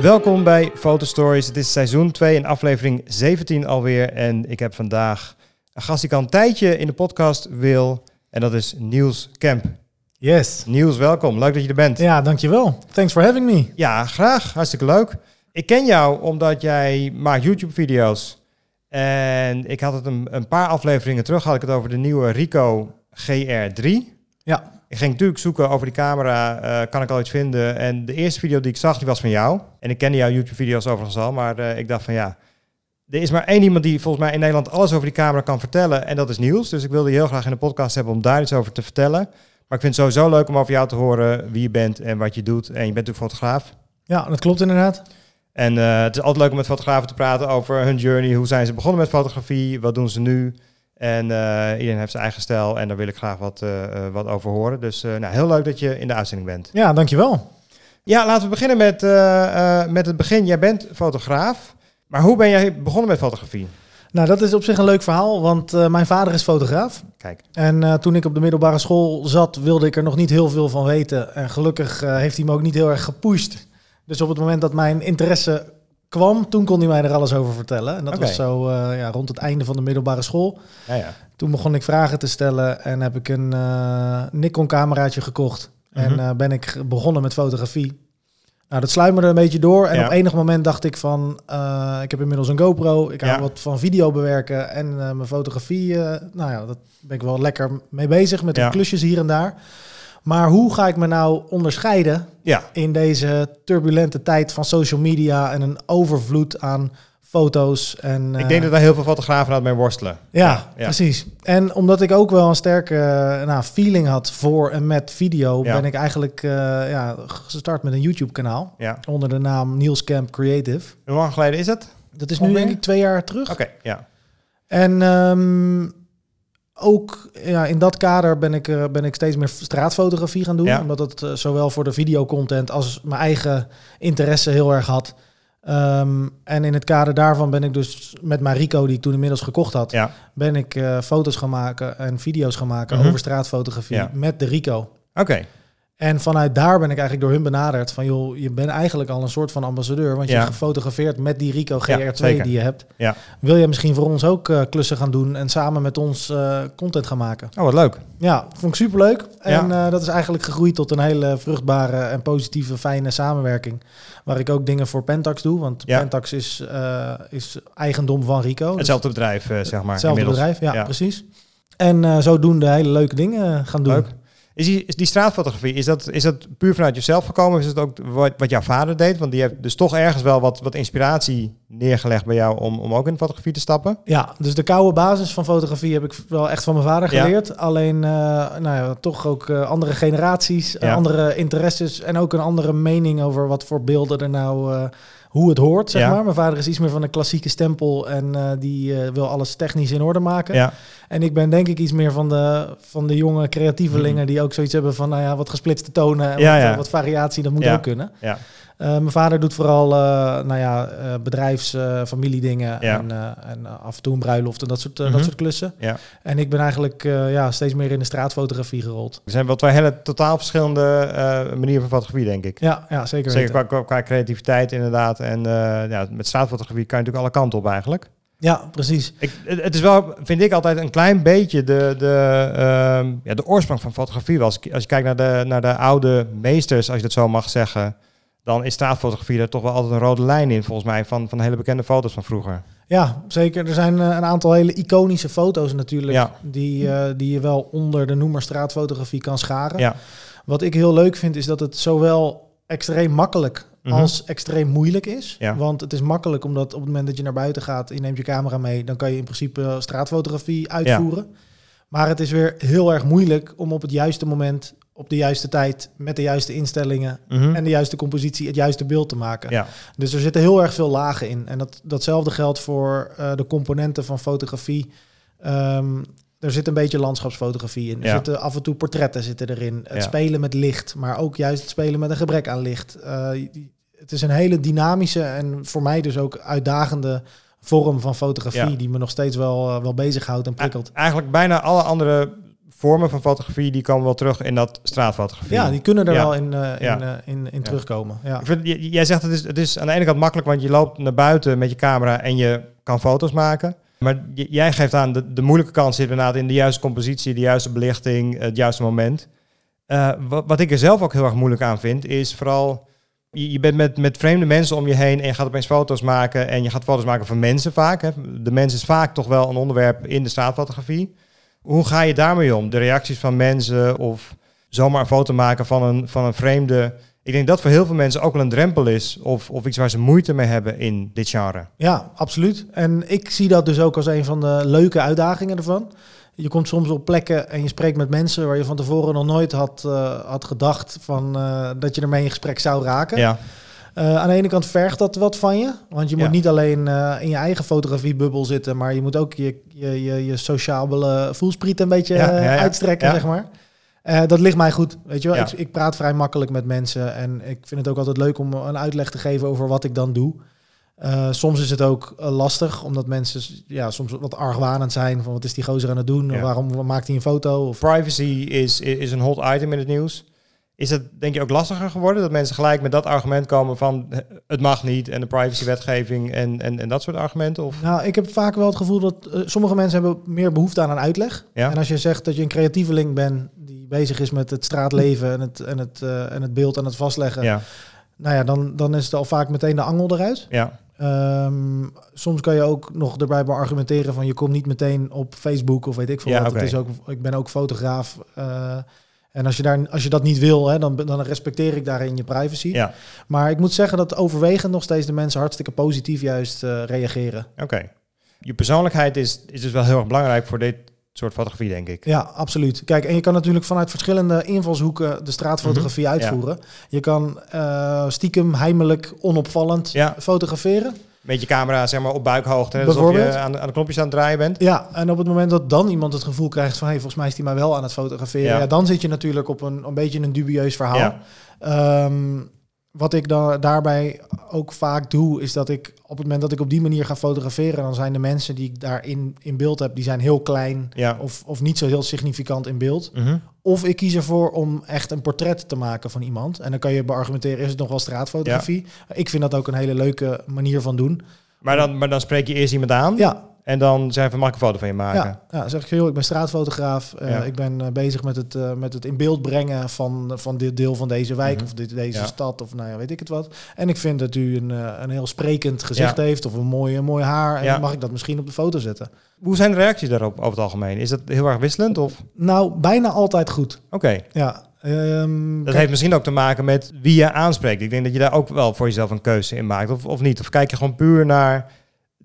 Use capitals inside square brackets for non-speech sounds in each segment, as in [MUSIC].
Welkom bij Fotostories. Het is seizoen 2 en aflevering 17 alweer. En ik heb vandaag een gast die ik al een tijdje in de podcast wil. En dat is Niels Kemp. Yes. Niels, welkom. Leuk dat je er bent. Ja, dankjewel. Thanks for having me. Ja, graag. Hartstikke leuk. Ik ken jou omdat jij maakt YouTube-video's. En ik had het een, een paar afleveringen terug, had ik het over de nieuwe Ricoh GR3. Ja. Ik ging natuurlijk zoeken over die camera, eh, kan ik al iets vinden? En de eerste video die ik zag, die was van jou. En ik kende jouw YouTube-video's overigens al, maar eh, ik dacht van ja, er is maar één iemand die volgens mij in Nederland alles over die camera kan vertellen. En dat is Niels. Dus ik wilde je heel graag in de podcast hebben om daar iets over te vertellen. Maar ik vind het sowieso leuk om over jou te horen wie je bent en wat je doet. En je bent natuurlijk fotograaf. Ja, dat klopt inderdaad. En eh, het is altijd leuk om met fotografen te praten over hun journey. Hoe zijn ze begonnen met fotografie? Wat doen ze nu? En eh, iedereen heeft zijn eigen stijl en daar wil ik graag wat, eh, eh, wat over horen. Dus nou, heel leuk dat je in de uitzending bent. Ja, dankjewel. Ja, laten we beginnen met, met het begin. Jij bent fotograaf, maar hoe ben jij begonnen met fotografie? Nou, dat is op zich een leuk verhaal, want mijn vader is fotograaf. Kijk, En toen ik op de middelbare school zat, wilde ik er nog niet heel veel van weten. En gelukkig heeft hij me ook niet heel erg gepusht. Dus op het moment dat mijn interesse kwam, toen kon hij mij er alles over vertellen. En dat was zo eh, ja, rond het einde van de middelbare school. ja, ja. Toen begon ik vragen te stellen en heb ik een eh, Nikon cameraatje gekocht. En Mhm. eh, ben ik begonnen met fotografie. Nou, dat sluimerde een beetje door. En Ja. op enig moment dacht ik van, ik heb inmiddels een GoPro. Ik hou wat van video bewerken en mijn fotografie. nou ja, dat ben ik wel lekker mee bezig met klusjes hier en daar. Maar hoe ga ik me nou onderscheiden ja. in deze turbulente tijd van social media en een overvloed aan foto's en ik eh, denk dat daar heel veel fotografen aan mee worstelen. ja, ja. precies. En omdat ik ook wel een sterke eh, nou, feeling had voor en met video, Ja. ben ik eigenlijk eh, ja, gestart met een YouTube-kanaal Ja. onder de naam Niels Camp Creative. Hoe lang geleden is het? Dat is nu Ongeveer? denk ik twee jaar terug. Oké, ja. En ehm, ook ja, in dat kader ben ik, eh, ben ik steeds meer straatfotografie gaan doen. Ja. Omdat het eh, zowel voor de videocontent als mijn eigen interesse heel erg had. Ehm, en in het kader daarvan ben ik dus met mijn Rico, die ik toen inmiddels gekocht had, Ja, ben ik eh, foto's gaan maken en video's gaan maken Mhm. over straatfotografie met de Rico. oké. En vanuit daar ben ik eigenlijk door hun benaderd van joh, je bent eigenlijk al een soort van ambassadeur, want je Ja. hebt gefotografeerd met die Rico Ja, GR2 zeker. die je hebt. Ja. Wil jij misschien voor ons ook eh, klussen gaan doen en samen met ons eh, content gaan maken? Oh, wat leuk. Ja, vond ik superleuk. En eh, dat is eigenlijk gegroeid tot een hele vruchtbare en positieve, fijne samenwerking. Waar ik ook dingen voor Pentax doe, want. Pentax is, is eigendom van Rico. Dus Hetzelfde bedrijf, zeg maar. Hetzelfde inmiddels. bedrijf, ja, precies. En zodoende hele leuke dingen gaan doen. Leuk. Is die, is die straatfotografie, is dat, is dat puur vanuit jezelf gekomen? Of is het ook wat, wat jouw vader deed? Want die heeft dus toch ergens wel wat, wat inspiratie neergelegd bij jou om, om ook in de fotografie te stappen. Ja, dus de koude basis van fotografie heb ik wel echt van mijn vader Ja. geleerd. Alleen, eh, nou ja, toch ook eh, andere generaties, eh, Ja. andere interesses en ook een andere mening over wat voor beelden er nou, hoe het hoort, zeg Ja. maar. Mijn vader is iets meer van een klassieke stempel en eh, die eh, wil alles technisch in orde maken. Ja, En ik ben denk ik iets meer van de, van de jonge creatievelingen die ook zoiets hebben van, nou ja, wat gesplitste tonen en Mhm. Ja, wat, ja. eh, wat variatie, dat moet ook kunnen. ja. Eh, mijn vader doet vooral uh, nou ja, uh, bedrijfs, familiedingen Ja. en, en af en toe een bruiloft en dat soort, uh, Mhm. dat soort klussen. Ja. En ik ben eigenlijk ja, steeds meer in de straatfotografie gerold. Er zijn wel twee hele totaal verschillende manieren van fotografie, denk ik. Ja, ja zeker Zeker weten. qua, qua, qua creativiteit inderdaad. En ja, met straatfotografie kan je natuurlijk alle kanten op eigenlijk. Ja, precies. Ik, het, het is wel, vind ik altijd een klein beetje de, de, uh, ja, de oorsprong van fotografie. Als, als je kijkt naar de, naar de oude meesters, als je dat zo mag zeggen, dan is straatfotografie er toch wel altijd een rode lijn in, volgens mij, van, van hele bekende foto's van vroeger. Ja, zeker. Er zijn uh, een aantal hele iconische foto's natuurlijk, Ja. die, uh, die je wel onder de noemer straatfotografie kan scharen. Ja. Wat ik heel leuk vind, is dat het zowel extreem makkelijk Mhm. als extreem moeilijk is. Ja. Want het is makkelijk omdat op het moment dat je naar buiten gaat, je neemt je camera mee, dan kan je in principe straatfotografie uitvoeren. Maar het is weer heel erg moeilijk om op het juiste moment, op de juiste tijd, met de juiste instellingen Mhm. en de juiste compositie het juiste beeld te maken. Ja. Dus er zitten heel erg veel lagen in. En dat, datzelfde geldt voor eh, de componenten van fotografie. Ehm, er zit een beetje landschapsfotografie in. Er Ja. zitten af en toe portretten zitten erin. Het Ja. spelen met licht, maar ook juist het spelen met een gebrek aan licht. Eh, het is een hele dynamische en voor mij dus ook uitdagende vorm van fotografie... Ja. die me nog steeds wel, eh, wel bezighoudt en prikkelt. Eigenlijk bijna alle andere vormen van fotografie, die komen wel terug in dat straatfotografie. Ja, die kunnen er Ja. wel in, eh, in, Ja. eh, in, in Ja. terugkomen. Ja. Ik vind, jij zegt het is, het is aan de ene kant makkelijk, want je loopt naar buiten met je camera en je kan foto's maken. Maar jij geeft aan, de, de moeilijke kant zit inderdaad in de juiste compositie, de juiste belichting, het juiste moment. Eh, wat, wat ik er zelf ook heel erg moeilijk aan vind, is vooral, je, je bent met, met vreemde mensen om je heen en je gaat opeens foto's maken en je gaat foto's maken van mensen vaak. Hè. De mens is vaak toch wel een onderwerp in de straatfotografie. Hoe ga je daarmee om? De reacties van mensen of zomaar een foto maken van een, van een vreemde ik denk dat voor heel veel mensen ook wel een drempel is of, of iets waar ze moeite mee hebben in dit genre. Ja, absoluut. En ik zie dat dus ook als een van de leuke uitdagingen ervan. Je komt soms op plekken en je spreekt met mensen waar je van tevoren nog nooit had, eh, had gedacht van, eh, dat je ermee in gesprek zou raken. Ja, Eh, aan de ene kant vergt dat wat van je. Want je moet Ja. niet alleen eh, in je eigen fotografiebubbel zitten, maar je moet ook je, je, je, je sociabele voelspriet een beetje Ja, eh, ja, ja. uitstrekken, zeg maar. Eh, dat ligt mij goed, weet je wel. Ik, ik praat vrij makkelijk met mensen en ik vind het ook altijd leuk om een uitleg te geven over wat ik dan doe. Eh, soms is het ook eh, lastig, omdat mensen ja, soms wat argwanend zijn van wat is die gozer aan het doen? Waarom maakt hij een foto? Of, privacy is, is een hot item in het nieuws. Is het denk je ook lastiger geworden dat mensen gelijk met dat argument komen van eh, het mag niet en de privacywetgeving en, en, en dat soort argumenten? Of? Nou, ik heb vaak wel het gevoel dat eh, sommige mensen hebben meer behoefte aan een uitleg. Ja. En als je zegt dat je een creatieveling bent die bezig is met het straatleven en het, en het, eh, en het beeld en het vastleggen, Ja, nou ja, dan, dan is het al vaak meteen de angel eruit. ja, Ehm, soms kan je ook nog erbij beargumenteren van je komt niet meteen op Facebook of weet ik veel Ja, wat. Het is ook, ik ben ook fotograaf. En als je, daar, als je dat niet wil, hè, dan, dan respecteer ik daarin je privacy. ja. Maar ik moet zeggen dat overwegend nog steeds de mensen hartstikke positief juist eh, reageren. Oké. Je persoonlijkheid is, is dus wel heel erg belangrijk voor dit soort fotografie, denk ik. Ja, absoluut. Kijk, en je kan natuurlijk vanuit verschillende invalshoeken de straatfotografie Mhm, uitvoeren. Je kan eh, stiekem, heimelijk, onopvallend Ja. fotograferen. Met je camera zeg maar op buikhoogte, hè, alsof je aan, de- aan de knopjes aan het draaien bent. Ja, en op het moment dat dan iemand het gevoel krijgt van... hey, volgens mij is die maar wel aan het fotograferen... Ja. Ja. dan zit je natuurlijk op een, een beetje een dubieus verhaal. Ja. Ehm, wat ik dan daarbij ook vaak doe, is dat ik op het moment dat ik op die manier ga fotograferen... dan zijn de mensen die ik daarin in beeld heb, die zijn heel klein... Ja. Of, of niet zo heel significant in beeld. Mhm. Of ik kies ervoor om echt een portret te maken van iemand. En dan kan je beargumenteren, is het nog wel straatfotografie? Ik vind dat ook een hele leuke manier van doen. Maar, dan, maar dan spreek je eerst iemand aan Ja, en dan zeg je van mag ik een foto van je maken? ja, ja zeg ik, joh, ik ben straatfotograaf. Eh, Ja. Ik ben eh, bezig met het, eh, met het in beeld brengen van, van dit deel van deze wijk Mhm. of dit, deze Ja. stad of nou ja, weet ik het wat. En ik vind dat u een, een heel sprekend gezicht heeft of een mooi, een mooi haar. En mag ik dat misschien op de foto zetten? Hoe zijn de reacties daarop over het algemeen? Is dat heel erg wisselend? Of? Oké. Nou, bijna altijd goed. Ja. ehm, Dat kijk, heeft misschien ook te maken met wie je aanspreekt. Ik denk dat je daar ook wel voor jezelf een keuze in maakt. Of, of niet? Of kijk je gewoon puur naar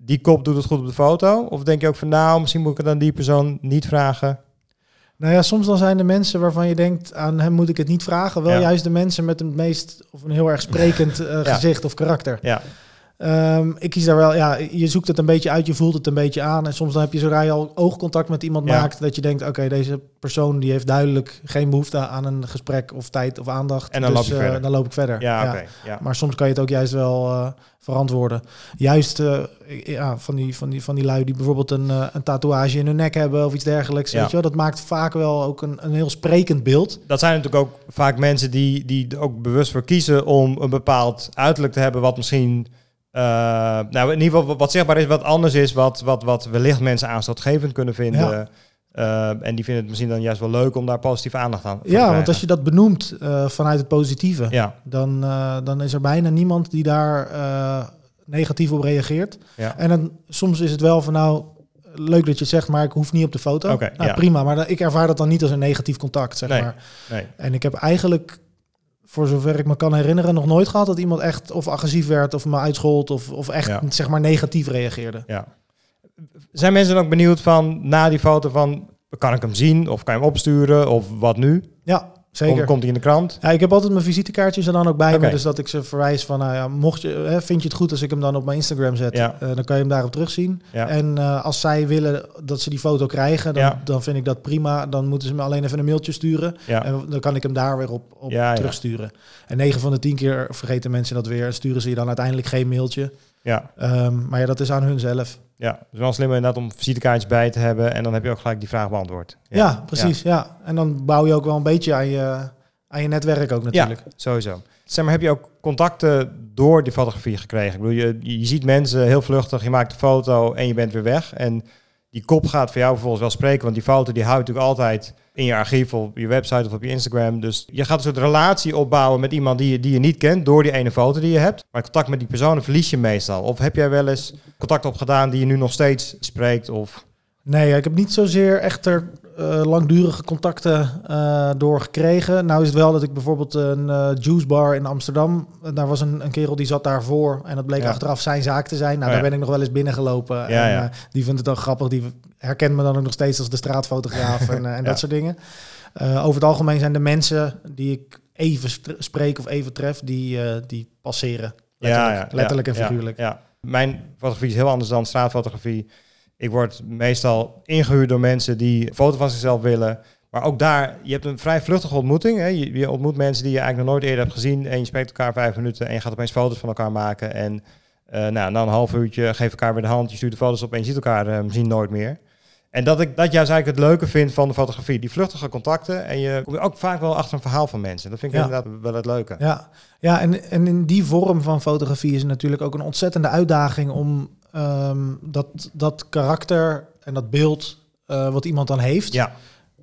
die kop doet het goed op de foto? Of denk je ook van nou, misschien moet ik het aan die persoon niet vragen? Nou ja, soms dan zijn de mensen waarvan je denkt, aan hem moet ik het niet vragen. Wel Ja. juist de mensen met het meest, of een heel erg sprekend eh, Ja. gezicht of karakter. Ja, Ehm, ik kies daar wel, ja, je zoekt het een beetje uit, je voelt het een beetje aan. En soms dan heb je zodra je al oogcontact met iemand Ja. maakt, dat je denkt, oké, deze persoon die heeft duidelijk geen behoefte aan een gesprek of tijd of aandacht. En dan dus, loop je eh, dan loop ik verder. ja. Ja. Maar soms kan je het ook juist wel eh, verantwoorden. Juist eh, ja, van, die, van, die, van die lui die bijvoorbeeld een, een tatoeage in hun nek hebben of iets dergelijks. Weet je wel? Dat maakt vaak wel ook een, een heel sprekend beeld. Dat zijn natuurlijk ook vaak mensen die, die er ook bewust voor kiezen om een bepaald uiterlijk te hebben wat misschien... eh, nou, in ieder geval wat zichtbaar is, wat anders is, wat, wat, wat wellicht mensen aanstootgevend kunnen vinden. Ja. Eh, en die vinden het misschien dan juist wel leuk om daar positieve aandacht aan te Ja, want als je dat benoemt eh, vanuit het positieve, Ja, dan, dan is er bijna niemand die daar negatief op reageert. ja. En dan, soms is het wel van nou, leuk dat je het zegt, maar ik hoef niet op de foto. Oké, nou, ja. prima, maar ik ervaar dat dan niet als een negatief contact, zeg Nee. maar. Nee. En ik heb eigenlijk, voor zover ik me kan herinneren, nog nooit gehad dat iemand echt of agressief werd of me uitschold of, of echt Ja. zeg maar negatief reageerde. Ja. Zijn mensen dan ook benieuwd van na die foto van kan ik hem zien of kan je hem opsturen of wat nu? Ja, zeker. Komt, komt hij in de krant? Ja, ik heb altijd mijn visitekaartjes er dan ook bij me. Dus dat ik ze verwijs van, nou ja, mocht je, hè, vind je het goed als ik hem dan op mijn Instagram zet? Ja. Eh, dan kan je hem daarop terugzien. Ja. En eh, als zij willen dat ze die foto krijgen, dan, Ja. dan vind ik dat prima. Dan moeten ze me alleen even een mailtje sturen. Ja. En dan kan ik hem daar weer op, op terugsturen. En 9 van de 10 keer vergeten mensen dat weer. En sturen ze je dan uiteindelijk geen mailtje. Ja, Ehm, maar ja, dat is aan hun zelf. Ja. Het is wel slim inderdaad om visitekaartjes bij te hebben. En dan heb je ook gelijk die vraag beantwoord. Ja, precies. Ja. En dan bouw je ook wel een beetje aan je, aan je netwerk ook natuurlijk. Ja, sowieso. Zeg maar, heb je ook contacten door die fotografie gekregen? Ik bedoel, je, je ziet mensen heel vluchtig, je maakt een foto en je bent weer weg. En die kop gaat voor jou vervolgens wel spreken, want die foto die houdt natuurlijk altijd in je archief of op je website of op je Instagram. Dus je gaat een soort relatie opbouwen met iemand die je, die je niet kent door die ene foto die je hebt. Maar contact met die persoon verlies je meestal. Of heb jij wel eens contact opgedaan die je nu nog steeds spreekt? Of... Nee, ik heb niet zozeer echt eh, langdurige contacten eh door gekregen. Nou is het wel dat ik bijvoorbeeld een eh, juice bar in Amsterdam, eh, daar was een, een kerel die zat daarvoor en dat bleek Ja. achteraf zijn zaak te zijn. Nou, Oh, daar ja. ben ik nog wel eens binnengelopen. Ja, en, ja. eh, die vindt het dan grappig, die herkent me dan ook nog steeds als de straatfotograaf [LAUGHS] en, eh, en dat soort dingen. Eh, over het algemeen zijn de mensen die ik even spreek of even tref, die, eh, die passeren. Letterlijk, letterlijk en ja, figuurlijk. Ja, Mijn fotografie is heel anders dan straatfotografie. Ik word meestal ingehuurd door mensen die een foto van zichzelf willen. Maar ook daar, je hebt een vrij vluchtige ontmoeting. Hè? Je, je ontmoet mensen die je eigenlijk nog nooit eerder hebt gezien. En je spreekt elkaar vijf minuten en je gaat opeens foto's van elkaar maken. En eh, nou, na een half uurtje geef elkaar weer de hand. Je stuurt de foto's op en je ziet elkaar eh, misschien nooit meer. En dat ik dat juist eigenlijk het leuke vind van de fotografie. Die vluchtige contacten. En je komt ook vaak wel achter een verhaal van mensen. Dat vind ik Ja. inderdaad wel het leuke. Ja, ja en, en in die vorm van fotografie is het natuurlijk ook een ontzettende uitdaging om ehm, dat, dat karakter en dat beeld eh, wat iemand dan heeft, Ja.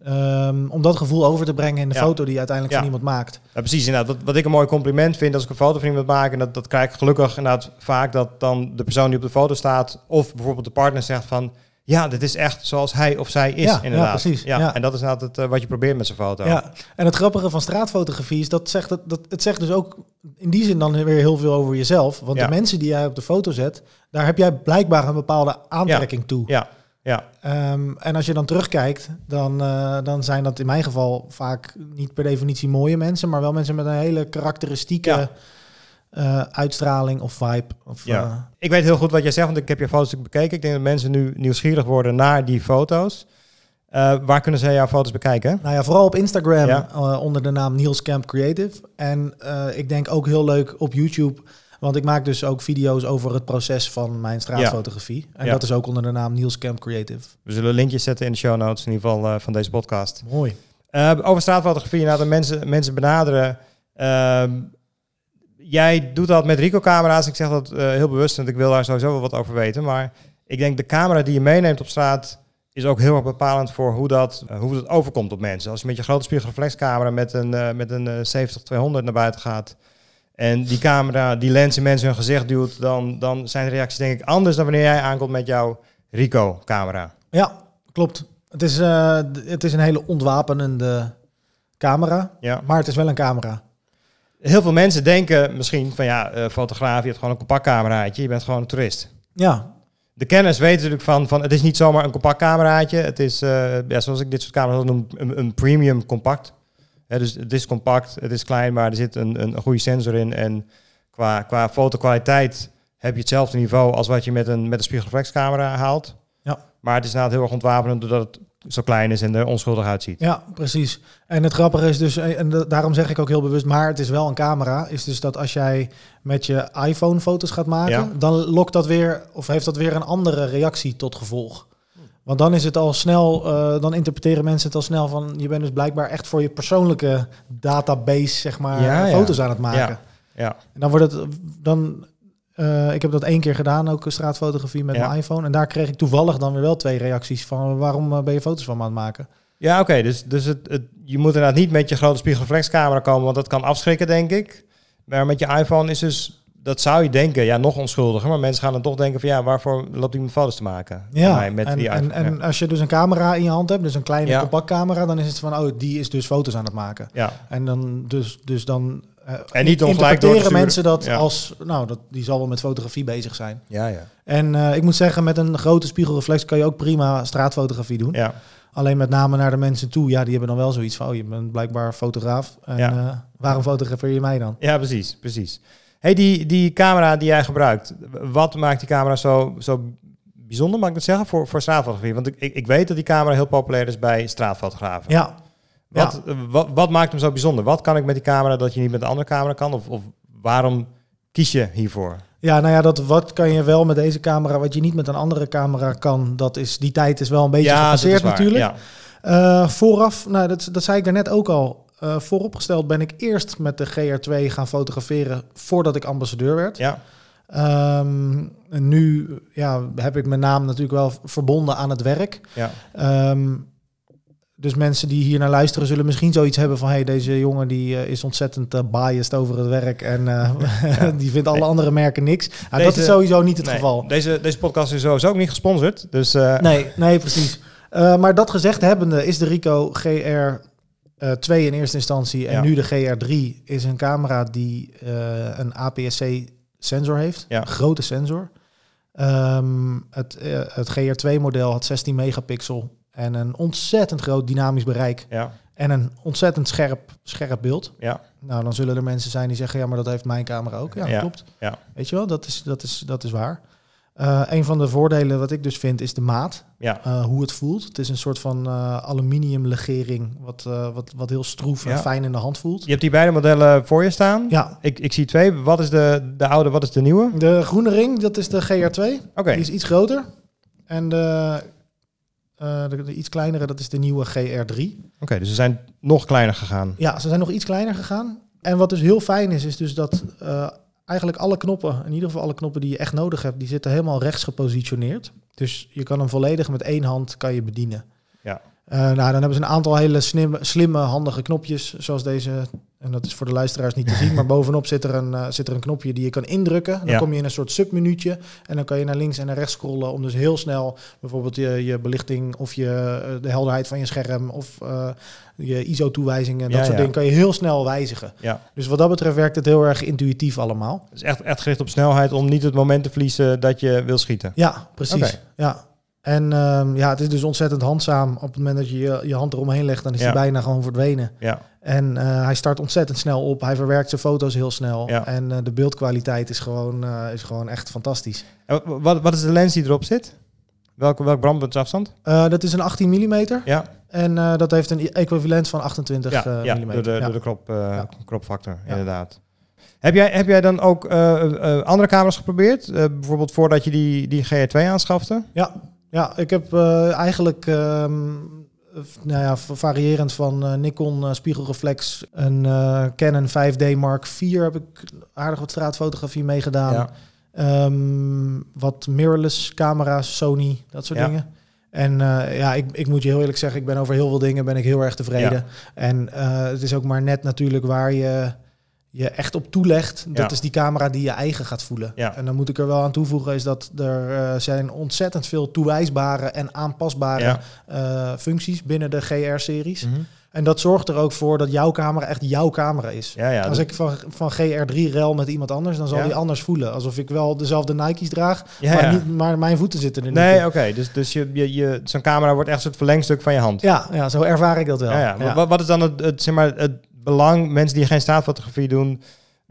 ehm, om dat gevoel over te brengen in de Ja. foto die je uiteindelijk Ja. van iemand maakt. Ja, precies. Inderdaad. Wat, wat ik een mooi compliment vind als ik een foto van iemand maak, en dat, dat krijg ik gelukkig inderdaad vaak, dat dan de persoon die op de foto staat, of bijvoorbeeld de partner zegt van, ja, dit is echt zoals hij of zij is, Ja, ja, inderdaad. precies. Ja, Ja. En dat is inderdaad het, eh, wat je probeert met zo'n foto. Ja, en het grappige van straatfotografie is dat, zegt het, dat het zegt dus ook in die zin dan weer heel veel over jezelf. Want Ja. de mensen die jij op de foto zet, daar heb jij blijkbaar een bepaalde aantrekking toe. Ja, ja, Ehm, en als je dan terugkijkt, dan, eh, dan zijn dat in mijn geval vaak niet per definitie mooie mensen, maar wel mensen met een hele karakteristieke Ja. eh, uitstraling of vibe. Of, Ja. eh, Ik weet heel goed wat jij zegt, want ik heb je foto's bekeken. Ik denk dat mensen nu nieuwsgierig worden naar die foto's. Waar kunnen ze jouw foto's bekijken? nou ja, vooral op Instagram Ja. onder de naam Niels Camp Creative. En ik denk ook heel leuk op YouTube, want ik maak dus ook video's over het proces van mijn straatfotografie. En Ja. dat is ook onder de naam Niels Camp Creative. We zullen linkjes zetten in de show notes, in ieder geval eh, van deze podcast. Mooi. Eh, over straatfotografie, nou, de mensen, mensen benaderen. Ehm, jij doet dat met Rico-camera's. Ik zeg dat eh, heel bewust, want ik wil daar sowieso wel wat over weten. Maar ik denk de camera die je meeneemt op straat is ook heel erg bepalend voor hoe dat, eh, hoe dat overkomt op mensen. Als je met je grote spiegelreflexcamera met een, met een eh, 70-200 naar buiten gaat en die camera die lens in mensen hun gezicht duwt, dan, dan zijn de reacties denk ik anders dan wanneer jij aankomt met jouw Rico-camera. Ja, klopt. Het is, eh, het is een hele ontwapenende camera, Ja. maar het is wel een camera. Heel veel mensen denken misschien van ja, eh, fotograaf, je hebt gewoon een compact cameraatje, je bent gewoon een toerist. Ja, De kenners weten natuurlijk van, van het is niet zomaar een compact cameraatje. Het is, eh, ja, zoals ik dit soort camera's noem, een, een premium compact. Dus het is compact, het is klein, maar er zit een, een, een goede sensor in. En qua, qua fotokwaliteit heb je hetzelfde niveau als wat je met een, met een spiegelreflexcamera haalt. Ja. Maar het is inderdaad heel erg ontwapenend doordat het zo klein is en er onschuldig uitziet. ja, precies. En het grappige is dus, en da- daarom zeg ik ook heel bewust, maar het is wel een camera, is dus dat als jij met je iPhone foto's gaat maken, Ja. dan lokt dat weer, of heeft dat weer een andere reactie tot gevolg. Want dan is het al snel, eh, dan interpreteren mensen het al snel van, je bent dus blijkbaar echt voor je persoonlijke database, zeg maar, Ja, ja. foto's aan het maken. Ja. Ja, En dan wordt het dan. eh, ik heb dat één keer gedaan, ook straatfotografie met mijn iPhone. En daar kreeg ik toevallig dan weer wel twee reacties van waarom eh, ben je foto's van me aan het maken? ja oké. dus dus het, het, je moet inderdaad niet met je grote spiegelreflexcamera komen, want dat kan afschrikken, denk ik. Maar met je iPhone is dus, dat zou je denken, ja, nog onschuldiger. Maar mensen gaan dan toch denken van, ja, waarvoor loopt iemand foto's te maken? Ja, mij met en, die en, en als je dus een camera in je hand hebt, dus een kleine Ja. compact camera, dan is het van, oh, die is dus foto's aan het maken. ja. En dan dus, dus dan eh, En niet om gelijk door mensen dat Ja. als, nou, dat, die zal wel met fotografie bezig zijn. Ja, ja. En eh, ik moet zeggen, met een grote spiegelreflex kan je ook prima straatfotografie doen. Ja, Alleen met name naar de mensen toe, ja, die hebben dan wel zoiets van, oh, je bent blijkbaar fotograaf. En Ja. eh, waarom fotografeer je mij dan? ja precies, precies. Hey, die, die camera die jij gebruikt, wat maakt die camera zo, zo bijzonder, mag ik dat zeggen, voor, voor straatfotografie? Want ik, ik, ik weet dat die camera heel populair is bij straatfotografen. Ja, Wat, eh, wat, wat maakt hem zo bijzonder? Wat kan ik met die camera dat je niet met een andere camera kan? Of, of waarom kies je hiervoor? Ja, nou ja, dat wat kan je wel met deze camera, wat je niet met een andere camera kan, dat is die tijd is wel een beetje ja, gepasseerd natuurlijk. Ja. Eh, vooraf, nou, dat, dat zei ik daarnet ook al. Eh, vooropgesteld ben ik eerst met de GR2 gaan fotograferen voordat ik ambassadeur werd. Ja. Ehm, en nu ja, heb ik mijn naam natuurlijk wel verbonden aan het werk. Ja. Ehm, dus mensen die hier naar luisteren zullen misschien zoiets hebben van... hey, deze jongen die eh, is ontzettend eh, biased over het werk... en [LAUGHS] die vindt alle andere merken niks. Nou, dat is sowieso niet het Nee, geval. Deze, deze podcast is sowieso ook niet gesponsord. Dus Nee, nee, precies. Maar dat gezegd hebbende is de Rico GR... eh 2 in eerste instantie en Ja. nu de GR3 is een camera die eh, een APS-C sensor heeft, Ja. een grote sensor. Ehm, het, eh, het GR2 model had 16 megapixel en een ontzettend groot dynamisch bereik ja, en een ontzettend scherp, scherp beeld. ja, Nou, dan zullen er mensen zijn die zeggen, ja, maar dat heeft mijn camera ook. Ja, klopt. Ja. Weet je wel, dat is, dat is, dat is waar. Eh, een van de voordelen wat ik dus vind is de maat. ja. Eh, hoe het voelt. Het is een soort van eh aluminiumlegering, wat, eh, wat, wat heel stroef en fijn in de hand voelt. Je hebt die beide modellen voor je staan. Ja, Ik, ik zie twee. Wat is de, de oude, wat is de nieuwe? De groene ring, dat is de GR2. Die is iets groter. En de, de, de iets kleinere, dat is de nieuwe GR3. Oké, dus ze zijn nog kleiner gegaan. Ja, ze zijn nog iets kleiner gegaan. En wat dus heel fijn is, is dus dat eigenlijk alle knoppen, in ieder geval alle knoppen die je echt nodig hebt, die zitten helemaal rechts gepositioneerd. Dus je kan hem volledig met één hand kan je bedienen. Eh, nou, dan hebben ze een aantal hele slimme, slimme, handige knopjes, zoals deze. En dat is voor de luisteraars niet te zien, [LAUGHS] maar bovenop zit er een, eh, zit er een knopje die je kan indrukken. Dan Ja. kom je in een soort submenuutje en dan kan je naar links en naar rechts scrollen om dus heel snel bijvoorbeeld je, je belichting of je, eh, de helderheid van je scherm of je ISO-toewijzingen, dat Ja, soort ja. dingen kan je heel snel wijzigen. Dus wat dat betreft werkt het heel erg intuïtief allemaal. Het is echt, echt gericht op snelheid om niet het moment te verliezen dat je wil schieten. Ja, precies. Ja. En ehm, ja, het is dus ontzettend handzaam. Op het moment dat je je, je hand eromheen legt, dan is Ja. hij bijna gewoon verdwenen. Ja, En eh, hij start ontzettend snel op. Hij verwerkt zijn foto's heel snel. Ja. En eh, de beeldkwaliteit is gewoon, eh, is gewoon echt fantastisch. En wat, wat is de lens die erop zit? Welke, welk brandpuntsafstand? Dat is een 18 mm. Ja, En dat heeft een equivalent van 28 ja, ja mm. door de, door de krop, kropfactor, inderdaad. Heb jij, heb jij dan ook andere camera's geprobeerd? Bijvoorbeeld voordat je die, die GR2 aanschafte? Ja, ja ik heb eh, eigenlijk, ehm, nou ja, variërend van eh, Nikon eh, spiegelreflex, een Canon 5D Mark IV heb ik aardig wat straatfotografie meegedaan. Ja. Ehm, wat mirrorless camera's, Sony, dat soort Ja. dingen. En ja, ik, ik moet je heel eerlijk zeggen, ik ben over heel veel dingen ben ik heel erg tevreden. Ja. En het is ook maar net natuurlijk waar je je echt op toelegt. Dat Ja. is die camera die je eigen gaat voelen. Ja. En dan moet ik er wel aan toevoegen, is dat er eh, zijn ontzettend veel toewijsbare en aanpasbare Ja. eh, functies binnen de GR-series. Mhm. En dat zorgt er ook voor dat jouw camera echt jouw camera is. Ja, ja. Als ik van, van GR3 rel met iemand anders, dan zal die anders voelen. Alsof ik wel dezelfde Nike's draag, maar, niet, maar mijn voeten zitten er niet Nee, oké. Dus, dus je, je, je, zo'n camera wordt echt een soort verlengstuk van je hand. Ja, ja, zo ervaar ik dat wel. Ja, ja. Ja. Wat, wat is dan het, het, zeg maar, het belang, mensen die geen straatfotografie doen,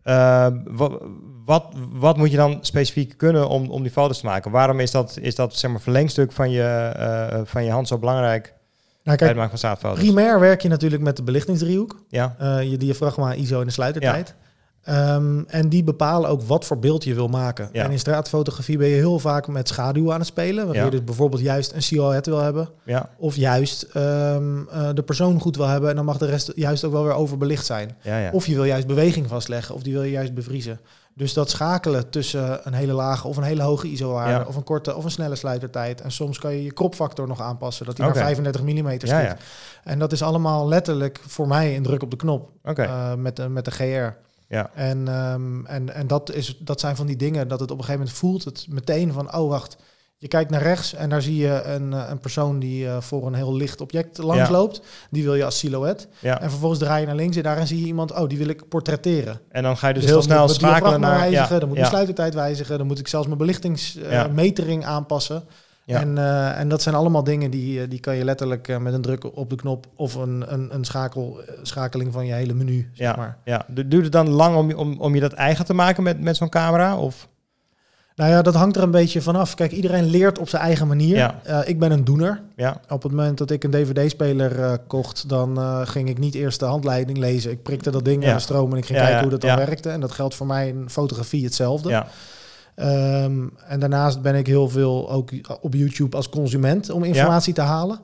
eh, wat, wat, wat moet je dan specifiek kunnen om, om die foto's te maken? Waarom is dat, is dat zeg maar, verlengstuk van je, eh, van je hand zo belangrijk Nou, bij het kijk, maken van straatfoto's? primair werk je natuurlijk met de belichtingsdriehoek. Ja, Eh, je diafragma, ISO en de sluitertijd. Ehm, en die bepalen ook wat voor beeld je wil maken. Ja. En in straatfotografie ben je heel vaak met schaduw aan het spelen. Ja. je dus bijvoorbeeld juist een silhouet wil hebben. ja, Of juist ehm, eh, de persoon goed wil hebben. En dan mag de rest juist ook wel weer overbelicht zijn. Of je wil juist beweging vastleggen. Of die wil je juist bevriezen. Dus dat schakelen tussen een hele lage of een hele hoge ISO-waarde. Of een korte of een snelle sluitertijd. En soms kan je je kropfactor nog aanpassen. Dat die Oké. naar 35 mm schiet. En dat is allemaal letterlijk voor mij een druk op de knop. Oké, eh, met, de, met de GR. Ja. En, ehm, en, en dat, is, dat zijn van die dingen dat het op een gegeven moment voelt het meteen van, oh wacht, je kijkt naar rechts en daar zie je een, eh, een persoon die eh, voor een heel licht object langs Ja. loopt. Die wil je als silhouet. ja. En vervolgens draai je naar links en daarin zie je iemand, oh die wil ik portretteren. En dan ga je dus, Dus heel snel schakelen naar... wijzigen, ja, dan moet ja, de sluitertijd wijzigen, dan moet ik zelfs mijn belichtingsmetering aanpassen. Ja. En, eh, en dat zijn allemaal dingen die, eh, die kan je letterlijk eh, met een druk op de knop of een, een, een schakel, schakeling van je hele menu, zeg ja, maar. ja. Du- Duurt het dan lang om, om, om je dat eigen te maken met, met zo'n camera? Of? Nou ja, dat hangt er een beetje vanaf. Kijk, iedereen leert op zijn eigen manier. Ja. Ik ben een doener. Ja, Op het moment dat ik een DVD-speler kocht, dan ging ik niet eerst de handleiding lezen. Ik prikte dat ding Ja. naar de stroom en ik ging kijken hoe dat dan werkte. En dat geldt voor mij in fotografie hetzelfde. Ehm, en daarnaast ben ik heel veel ook op YouTube als consument om informatie te halen.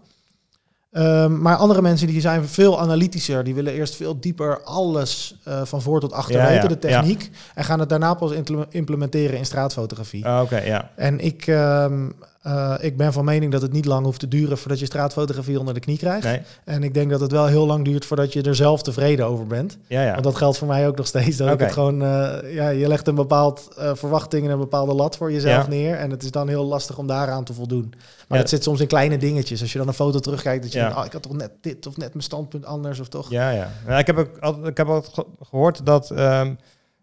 Ehm, maar andere mensen die zijn veel analytischer. Die willen eerst veel dieper alles uh, van voor tot achter Ja, weten, ja, de techniek. En gaan het daarna pas impl- implementeren in straatfotografie. Ah, Oké, ja. En ik, ehm, eh, ik ben van mening dat het niet lang hoeft te duren voordat je straatfotografie onder de knie krijgt. Nee. En ik denk dat het wel heel lang duurt voordat je er zelf tevreden over bent. Ja, ja. Want dat geldt voor mij ook nog steeds. Dat ik het gewoon, eh, ja, je legt een bepaald eh, verwachting en een bepaalde lat voor jezelf Ja. neer. En het is dan heel lastig om daaraan te voldoen. Maar het zit soms in kleine dingetjes. Als je dan een foto terugkijkt, dat je denkt, oh, ik had toch net dit of net mijn standpunt anders of toch. Ja, ja. ja ik heb ook ik heb ge- gehoord dat ehm,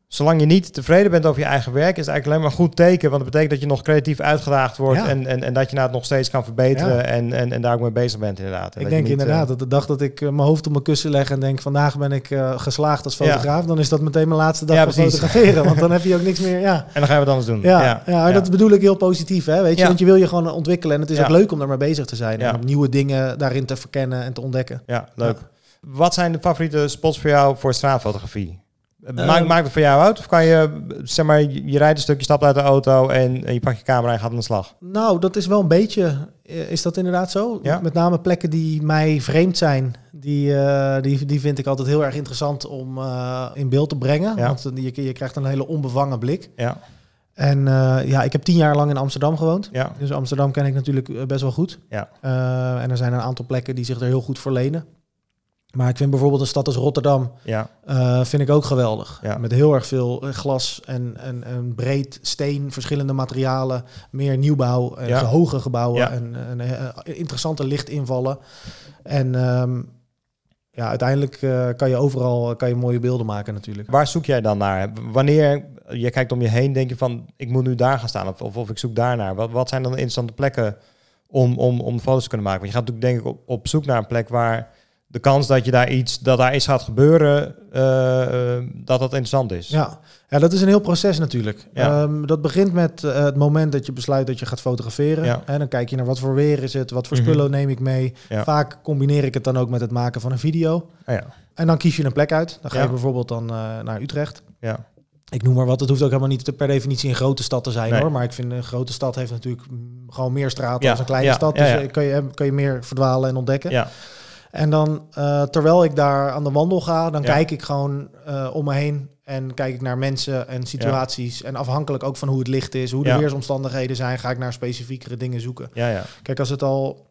zolang je niet tevreden bent over je eigen werk, is het eigenlijk alleen maar een goed teken. Want het betekent dat je nog creatief uitgedaagd wordt Ja. en, en, en dat je nou het nog steeds kan verbeteren Ja. en, en, en daar ook mee bezig bent inderdaad. En Ik dat denk niet, inderdaad eh, dat de dag dat ik eh, mijn hoofd op mijn kussen leg en denk vandaag ben ik eh, geslaagd als fotograaf, dan is dat meteen mijn laatste dag Ja, van precies. fotograferen. Want dan [LAUGHS] heb je ook niks meer. Ja, en dan gaan we het anders doen. ja, ja, dat bedoel ik heel positief, hè? Weet je, want je wil je gewoon ontwikkelen en het is ook leuk om daarmee bezig te zijn en om nieuwe dingen daarin te verkennen en te ontdekken. Ja, leuk. Wat zijn de favoriete spots voor jou voor straatfotografie? Maakt, Ehm, maakt het voor jou uit? Of kan je, zeg maar, je rijdt een stukje, stapt uit de auto en, en je pakt je camera en gaat aan de slag? Nou, dat is wel een beetje. eh, Is dat inderdaad zo? Ja. Met name plekken die mij vreemd zijn, die, eh, die, die vind ik altijd heel erg interessant om eh, in beeld te brengen. Ja. Want je, je krijgt een hele onbevangen blik. Ja, En ja, ik heb tien jaar lang in Amsterdam gewoond. ja, Dus Amsterdam ken ik natuurlijk best wel goed. Ja. En er zijn een aantal plekken die zich er heel goed voor lenen. Maar ik vind bijvoorbeeld een stad als Rotterdam ja, eh, vind ik ook geweldig. Ja. Met heel erg veel eh, glas en, en, en breed steen, verschillende materialen, meer nieuwbouw, en Ja. hoge gebouwen Ja. en, en eh, interessante lichtinvallen. En ehm, ja, uiteindelijk eh, kan je overal kan je mooie beelden maken natuurlijk. Waar zoek jij dan naar? Wanneer je kijkt om je heen, denk je van, ik moet nu daar gaan staan of, of, of ik zoek daar naar. Wat, wat zijn dan de interessante plekken om, om, om foto's te kunnen maken? Want je gaat natuurlijk denk ik op, op zoek naar een plek waar de kans dat je daar iets, dat daar iets gaat gebeuren, eh, eh, dat dat interessant is. Ja. ja, dat is een heel proces natuurlijk. Ja. Ehm, dat begint met eh, het moment dat je besluit dat je gaat fotograferen. Ja. En dan kijk je naar wat voor weer is het, wat voor Mhm. spullen neem ik mee. Ja. Vaak combineer ik het dan ook met het maken van een video. Ah, ja. En dan kies je een plek uit. Dan ga je bijvoorbeeld dan naar Utrecht. Ja. Ik noem maar wat. Het hoeft ook helemaal niet te- per definitie een grote stad te zijn Nee. hoor. Maar ik vind een grote stad heeft natuurlijk gewoon meer straten als een kleine stad. Dus kan je, kan je meer verdwalen en ontdekken. ja. En dan, eh, terwijl ik daar aan de wandel ga, dan Ja. kijk ik gewoon eh, om me heen. En kijk ik naar mensen en situaties. En afhankelijk ook van hoe het licht is, hoe de Ja. weersomstandigheden zijn, ga ik naar specifiekere dingen zoeken. Ja, ja. Kijk, als het al.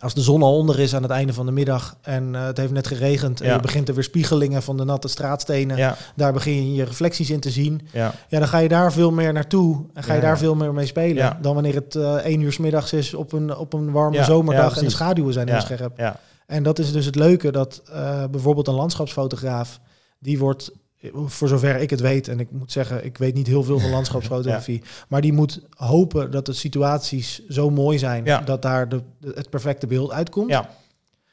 Als de zon al onder is aan het einde van de middag en eh, het heeft net geregend en je begint er weer spiegelingen van de natte straatstenen, daar begin je je reflecties in te zien. ja, dan ga je daar veel meer naartoe en ga je daar veel meer mee spelen dan wanneer het één uur 's middags is op een, op een warme zomerdag en de schaduwen zijn heel scherp. ja. En dat is dus het leuke dat eh, bijvoorbeeld een landschapsfotograaf, die wordt, voor zover ik het weet, en ik moet zeggen, ik weet niet heel veel van landschapsfotografie, [LAUGHS] maar die moet hopen dat de situaties zo mooi zijn Ja. dat daar de, het perfecte beeld uitkomt. Ja.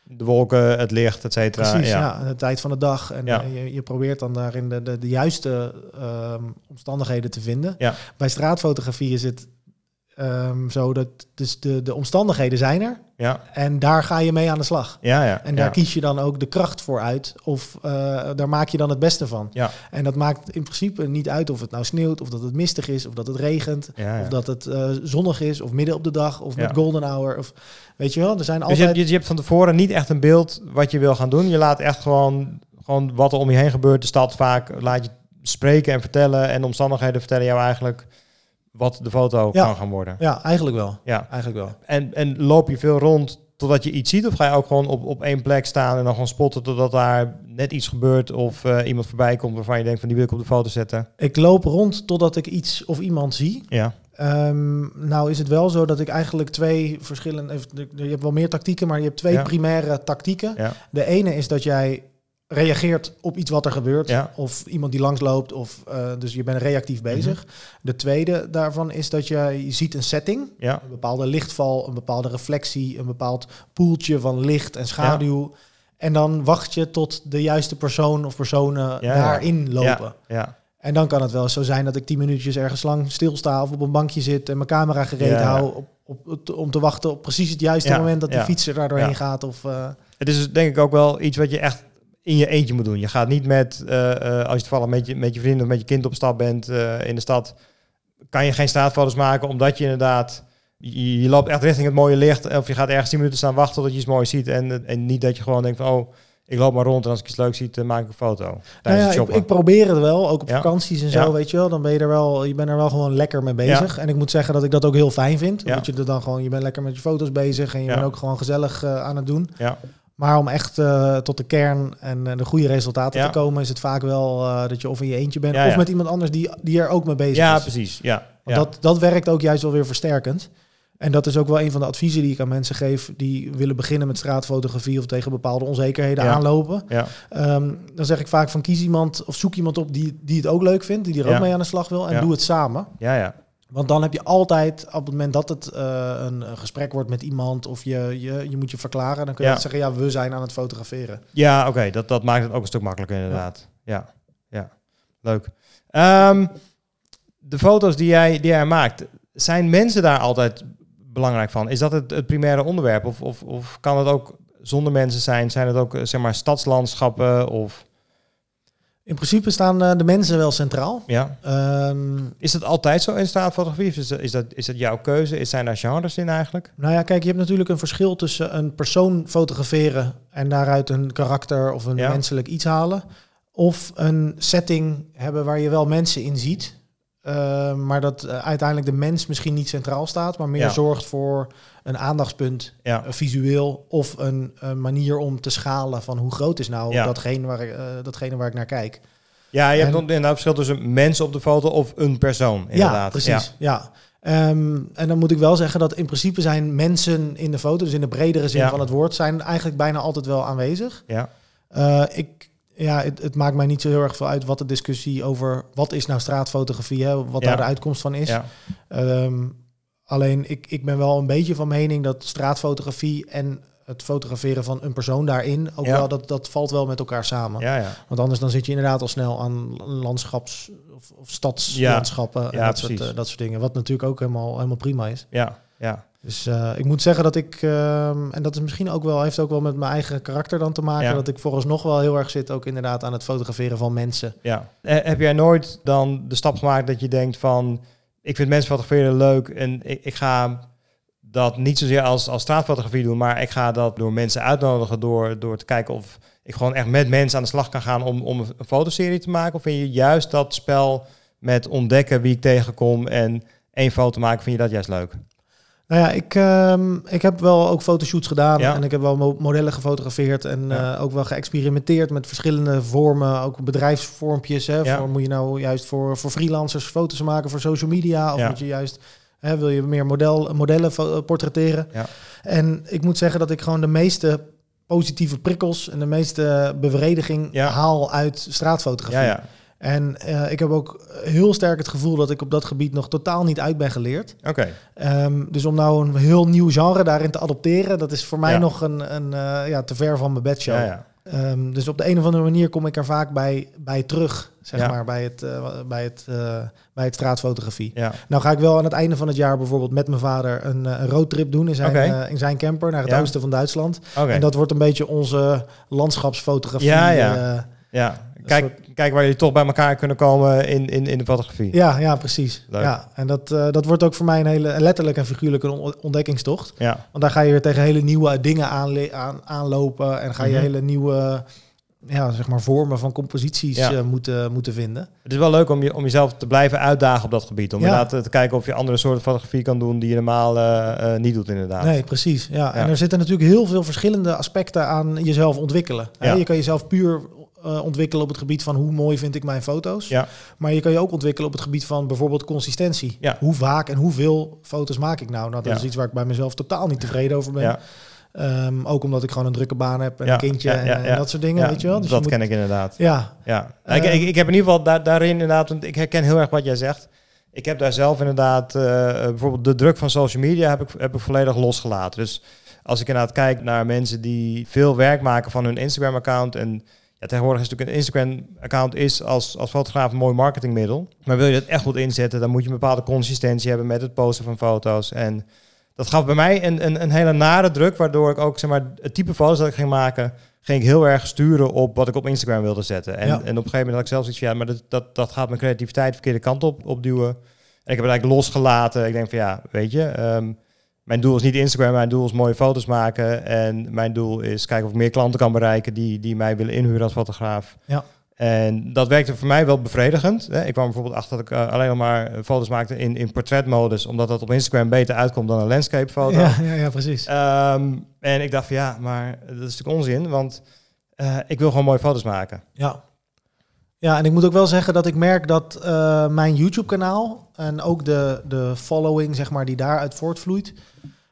De wolken, het licht, et cetera. Precies, ja. ja. de tijd van de dag. En Ja. eh, je, je probeert dan daarin de, de, de juiste ehm, omstandigheden te vinden. Ja. Bij straatfotografie is het ehm, zo dat dus de, de omstandigheden zijn er. Ja, En daar ga je mee aan de slag. ja, ja. En daar ja. kies je dan ook de kracht voor uit. Of eh, daar maak je dan het beste van. Ja. En dat maakt in principe niet uit of het nou sneeuwt, of dat het mistig is, of dat het regent. Ja. Of dat het eh, zonnig is, of midden op de dag, of met golden hour. Of, weet je wel, er zijn Dus je, altijd... hebt- je, je hebt van tevoren niet echt een beeld wat je wil gaan doen. Je laat echt gewoon, gewoon wat er om je heen gebeurt. De stad vaak laat je spreken en vertellen. En de omstandigheden vertellen jou eigenlijk wat de foto Ja. kan gaan worden. Ja, eigenlijk wel. Ja. Eigenlijk wel. En, en loop je veel rond totdat je iets ziet? Of ga je ook gewoon op, op één plek staan en dan gewoon spotten totdat daar net iets gebeurt of eh, iemand voorbij komt waarvan je denkt van die wil ik op de foto zetten? Ik loop rond totdat ik iets of iemand zie. Ja, Ehm, nou is het wel zo dat ik eigenlijk twee verschillende... Je hebt wel meer tactieken, maar je hebt twee Ja. primaire tactieken. ja, De ene is dat jij reageert op iets wat er gebeurt. Ja. Of iemand die langsloopt. Of, eh, dus je bent reactief bezig. De tweede daarvan is dat jij je ziet een setting. ja, Een bepaalde lichtval, een bepaalde reflectie, een bepaald poeltje van licht en schaduw. En dan wacht je tot de juiste persoon of personen daarin lopen. ja, ja, En dan kan het wel zo zijn dat ik tien minuutjes ergens lang stilsta of op een bankje zit en mijn camera gereed hou op, op, om te wachten op precies het juiste moment dat die fietser daar doorheen gaat. Of, eh, Het is dus denk ik ook wel iets wat je echt in je eentje moet doen. Je gaat niet met, eh, eh, als je toevallig met je, met je vrienden of met je kind op stap bent eh, in de stad, kan je geen straatfoto's maken omdat je inderdaad... Je, je loopt echt richting het mooie licht. Of je gaat ergens 10 minuten staan wachten tot je iets moois ziet. En, en niet dat je gewoon denkt van... Oh, ik loop maar rond en als ik iets leuks zie, maak ik een foto. Nou ja, ik, ik probeer het wel, ook op Ja. vakanties en zo, Ja. weet je wel. Dan ben je er wel, je bent er wel gewoon lekker mee bezig. En ik moet zeggen dat ik dat ook heel fijn vind. Dat je er dan gewoon, je bent lekker met je foto's bezig en je bent ook gewoon gezellig aan het doen. ja. Maar om echt eh, tot de kern en eh, de goede resultaten Ja. te komen, is het vaak wel eh, dat je of in je eentje bent Ja, of met iemand anders die, die er ook mee bezig ja, is. precies. Ja. Want ja. dat, dat werkt ook juist wel weer versterkend. En dat is ook wel een van de adviezen die ik aan mensen geef die willen beginnen met straatfotografie of tegen bepaalde onzekerheden Ja. aanlopen. ja. Ehm, dan zeg ik vaak van kies iemand of zoek iemand op die, die het ook leuk vindt, die er Ja. ook mee aan de slag wil en doe het samen. ja, ja. Want dan heb je altijd, op het moment dat het eh, een, gesprek wordt met iemand of je, je, je moet je verklaren, dan kun je Ja. zeggen, ja, we zijn aan het fotograferen. Ja, oké. Dat, dat maakt het ook een stuk makkelijker inderdaad. Ja, ja. Leuk. Ehm, de foto's die jij, die jij maakt, zijn mensen daar altijd belangrijk van? Is dat het, het primaire onderwerp? Of, of, of kan het ook zonder mensen zijn? Zijn het ook eh, zeg maar stadslandschappen? Of, In principe staan eh, de mensen wel centraal. ja. Ehm, Is dat altijd zo in straatfotografie? Is dat, is, dat, is dat jouw keuze? Is, zijn daar genres in eigenlijk? Nou ja, kijk, je hebt natuurlijk een verschil tussen een persoon fotograferen en daaruit een karakter of een Ja. menselijk iets halen. Of een setting hebben waar je wel mensen in ziet. Eh, maar dat eh, uiteindelijk de mens misschien niet centraal staat, maar meer Ja. zorgt voor een aandachtspunt Ja. eh, visueel of een, manier om te schalen van hoe groot is nou Ja. datgene, waar ik, eh, datgene waar ik naar kijk. Ja, je hebt dan inderdaad verschil tussen mensen op de foto of een persoon. Inderdaad. Ja, precies. Ja. Ehm, en dan moet ik wel zeggen dat in principe zijn mensen in de foto, dus in de bredere zin van het woord, zijn eigenlijk bijna altijd wel aanwezig. Ja, ik, ja, het, het maakt mij niet zo heel erg veel uit wat de discussie over wat is nou straatfotografie, hè, wat Ja. daar de uitkomst van is. ja, Ehm, alleen ik, ik ben wel een beetje van mening dat straatfotografie en het fotograferen van een persoon daarin ook Ja. wel dat dat valt wel met elkaar samen. ja, ja. Want anders dan zit je inderdaad al snel aan landschaps- of, of stadslandschappen en Ja, dat, soort, eh, dat soort dingen. Wat natuurlijk ook helemaal, helemaal prima is. ja, ja. Dus eh, ik moet zeggen dat ik, ehm, en dat is misschien ook wel, heeft ook wel met mijn eigen karakter dan te maken, Ja. dat ik vooralsnog wel heel erg zit ook inderdaad aan het fotograferen van mensen. Ja. Eh, heb jij nooit dan de stap gemaakt dat je denkt van... ik vind mensen fotograferen leuk en ik, ik ga dat niet zozeer als, als straatfotografie doen... maar ik ga dat door mensen uitnodigen door, door te kijken of ik gewoon echt met mensen aan de slag kan gaan... om, om een fotoserie te maken? Of vind je juist dat spel met ontdekken wie ik tegenkom en één foto maken, vind je dat juist leuk? Nou ja, ik, ehm, ik heb wel ook fotoshoots gedaan Ja. en ik heb wel mo- modellen gefotografeerd en Ja. eh, ook wel geëxperimenteerd met verschillende vormen, ook bedrijfsvormpjes. Hè, Ja. voor, moet je nou juist voor, voor freelancers foto's maken voor social media of moet je juist, hè, wil je meer model, modellen fo- portretteren? Ja. En ik moet zeggen dat ik gewoon de meeste positieve prikkels en de meeste bevrediging Ja. haal uit straatfotografie. En eh, ik heb ook heel sterk het gevoel dat ik op dat gebied nog totaal niet uit ben geleerd. Oké. Ehm, dus om nou een heel nieuw genre daarin te adopteren, dat is voor mij Ja. nog een, een eh, ja, te ver van mijn bedshow. Ja, ja. Ehm, dus op de een of andere manier kom ik er vaak bij, bij terug, zeg Ja. maar, bij het, eh, bij, het, bij het straatfotografie. ja. Nou ga ik wel aan het einde van het jaar bijvoorbeeld met mijn vader een, een roadtrip doen in zijn, in zijn camper naar het oosten van Duitsland. Oké. En dat wordt een beetje onze landschapsfotografie. Ja, ja. Ja. Kijk, kijk waar jullie toch bij elkaar kunnen komen in, in, in de fotografie. ja, ja, precies. Leuk. Ja, en dat, eh, dat wordt ook voor mij een hele letterlijk en figuurlijk een ontdekkingstocht. Ja. Want daar ga je weer tegen hele nieuwe dingen aanle- aan, aanlopen. En ga je Mhm. hele nieuwe ja, zeg maar vormen van composities Ja. eh, moeten, moeten vinden. Het is wel leuk om, je, om jezelf te blijven uitdagen op dat gebied. Om Ja. inderdaad te kijken of je andere soorten fotografie kan doen die je normaal eh, niet doet inderdaad. Nee, precies. Ja. En er zitten natuurlijk heel veel verschillende aspecten aan jezelf ontwikkelen. Je kan jezelf puur eh, ontwikkelen op het gebied van hoe mooi vind ik mijn foto's. Ja. Maar je kan je ook ontwikkelen op het gebied van bijvoorbeeld consistentie. Ja. Hoe vaak en hoeveel foto's maak ik nou? Nou, dat Ja. is iets waar ik bij mezelf totaal niet tevreden over ben. Ja. Ehm, ook omdat ik gewoon een drukke baan heb en Ja, een kindje ja, ja, en, dat soort dingen, weet je wel. Dus dat je ken ik inderdaad. Ja, Ja. Eh, ik, ik, ik heb in ieder geval da- daarin inderdaad, want ik herken heel erg wat jij zegt. Ik heb daar zelf inderdaad, eh, eh, bijvoorbeeld de druk van social media heb ik, heb ik volledig losgelaten. Dus als ik inderdaad kijk naar mensen die veel werk maken van hun Instagram-account en ja, tegenwoordig is natuurlijk een Instagram-account is als, als fotograaf een mooi marketingmiddel. Maar wil je dat echt goed inzetten, dan moet je een bepaalde consistentie hebben met het posten van foto's. En dat gaf bij mij een, een, een hele nare druk, waardoor ik ook zeg maar, het type foto's dat ik ging maken, ging ik heel erg sturen op wat ik op Instagram wilde zetten. En, Ja. en op een gegeven moment had ik zelfs iets van, ja, maar dat, dat, dat gaat mijn creativiteit de verkeerde kant op, op duwen. En ik heb het eigenlijk losgelaten. Ik denk van ja, weet je, ehm, mijn doel is niet Instagram, mijn doel is mooie foto's maken. En mijn doel is kijken of ik meer klanten kan bereiken die, die mij willen inhuren als fotograaf. Ja. En dat werkte voor mij wel bevredigend. Ik kwam bijvoorbeeld achter dat ik uh, alleen nog maar foto's maakte in, in portretmodus, omdat dat op Instagram beter uitkomt dan een landscape foto. Ja, ja, ja precies. Um, en ik dacht van ja, maar dat is natuurlijk onzin, want uh, ik wil gewoon mooie foto's maken. Ja. Ja, en ik moet ook wel zeggen dat ik merk dat uh, mijn YouTube-kanaal en ook de, de following, zeg maar, die daaruit voortvloeit,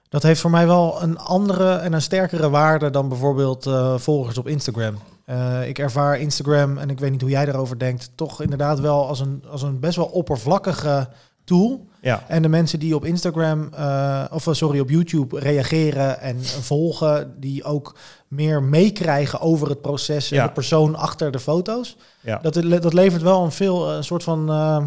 dat heeft voor mij wel een andere en een sterkere waarde dan bijvoorbeeld uh, volgers op Instagram. Uh, ik ervaar Instagram, en ik weet niet hoe jij daarover denkt, toch inderdaad wel als een, als een best wel oppervlakkige tool. Ja. En de mensen die op Instagram, uh, of sorry, op YouTube reageren en volgen, die ook meer meekrijgen over het proces en Ja. de persoon achter de foto's. Ja. Dat, dat levert wel een veel een soort van, uh,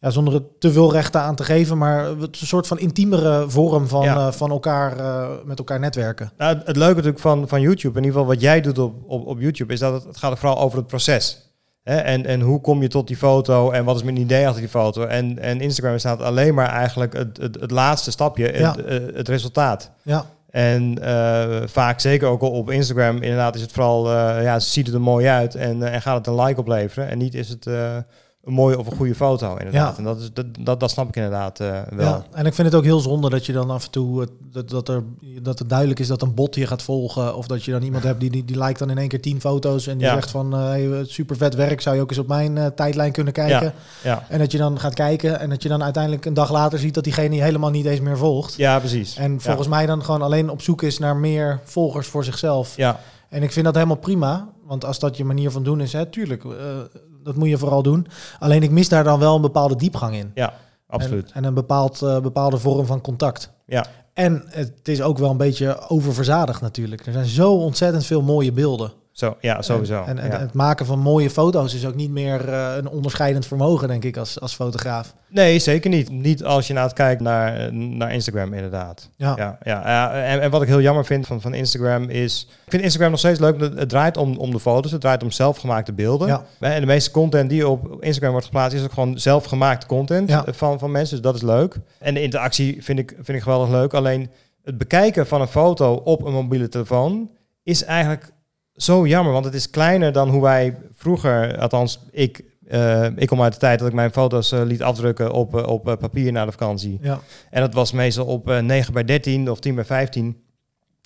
ja, zonder het te veel rechten aan te geven, maar een soort van intiemere vorm van, Ja. uh, van elkaar met elkaar netwerken. Nou, het, het leuke natuurlijk van, van YouTube, in ieder geval wat jij doet op, op, op YouTube, is dat het, het gaat vooral over het proces. En, en hoe kom je tot die foto en wat is mijn idee achter die foto? En, en Instagram staat alleen maar eigenlijk het, het, het laatste stapje, Ja. het, eh, het resultaat. Ja, En eh, vaak, zeker ook op Instagram, inderdaad is het vooral, eh, ja, ziet het er mooi uit en, en gaat het een like opleveren. En niet is het een mooie of een goede foto, inderdaad. Ja. En dat, is, dat, dat, dat snap ik inderdaad eh, wel. ja, en ik vind het ook heel zonde dat je dan af en toe dat, dat, er, dat het duidelijk is dat een bot je gaat volgen. Of dat je dan iemand hebt die, die, die lijkt dan in één keer tien foto's en die Ja. zegt van hey, super vet werk, zou je ook eens op mijn eh, tijdlijn kunnen kijken. Ja, En dat je dan gaat kijken en dat je dan uiteindelijk een dag later ziet dat diegene je helemaal niet eens meer volgt. ja precies. En volgens mij dan gewoon alleen op zoek is naar meer volgers voor zichzelf. Ja, En ik vind dat helemaal prima. Want als dat je manier van doen is, hè, tuurlijk, dat moet je vooral doen. Alleen ik mis daar dan wel een bepaalde diepgang in. ja, absoluut. En, en een bepaald, eh, bepaalde vorm van contact. Ja. En het is ook wel een beetje oververzadigd natuurlijk. Er zijn zo ontzettend veel mooie beelden. Zo, ja, sowieso. En, en ja. het maken van mooie foto's is ook niet meer eh, een onderscheidend vermogen, denk ik, als, als fotograaf. Nee, zeker niet. Niet als je naar het kijkt naar, eh, naar Instagram, inderdaad. Ja, Ja, ja, ja. En, en wat ik heel jammer vind van, van Instagram is... Ik vind Instagram nog steeds leuk. Het, het draait om, om de foto's. Het draait om zelfgemaakte beelden. Ja. En de meeste content die op Instagram wordt geplaatst... is ook gewoon zelfgemaakte content Ja. eh, van, van mensen. Dus dat is leuk. En de interactie vind ik, vind ik geweldig leuk. Alleen het bekijken van een foto op een mobiele telefoon... is eigenlijk zo jammer. Want het is kleiner dan hoe wij vroeger... Althans, ik... eh, ik kom uit de tijd dat ik mijn foto's eh, liet afdrukken op, eh, op papier na de vakantie. ja, En dat was meestal op eh 9 bij 13 of 10 bij 15.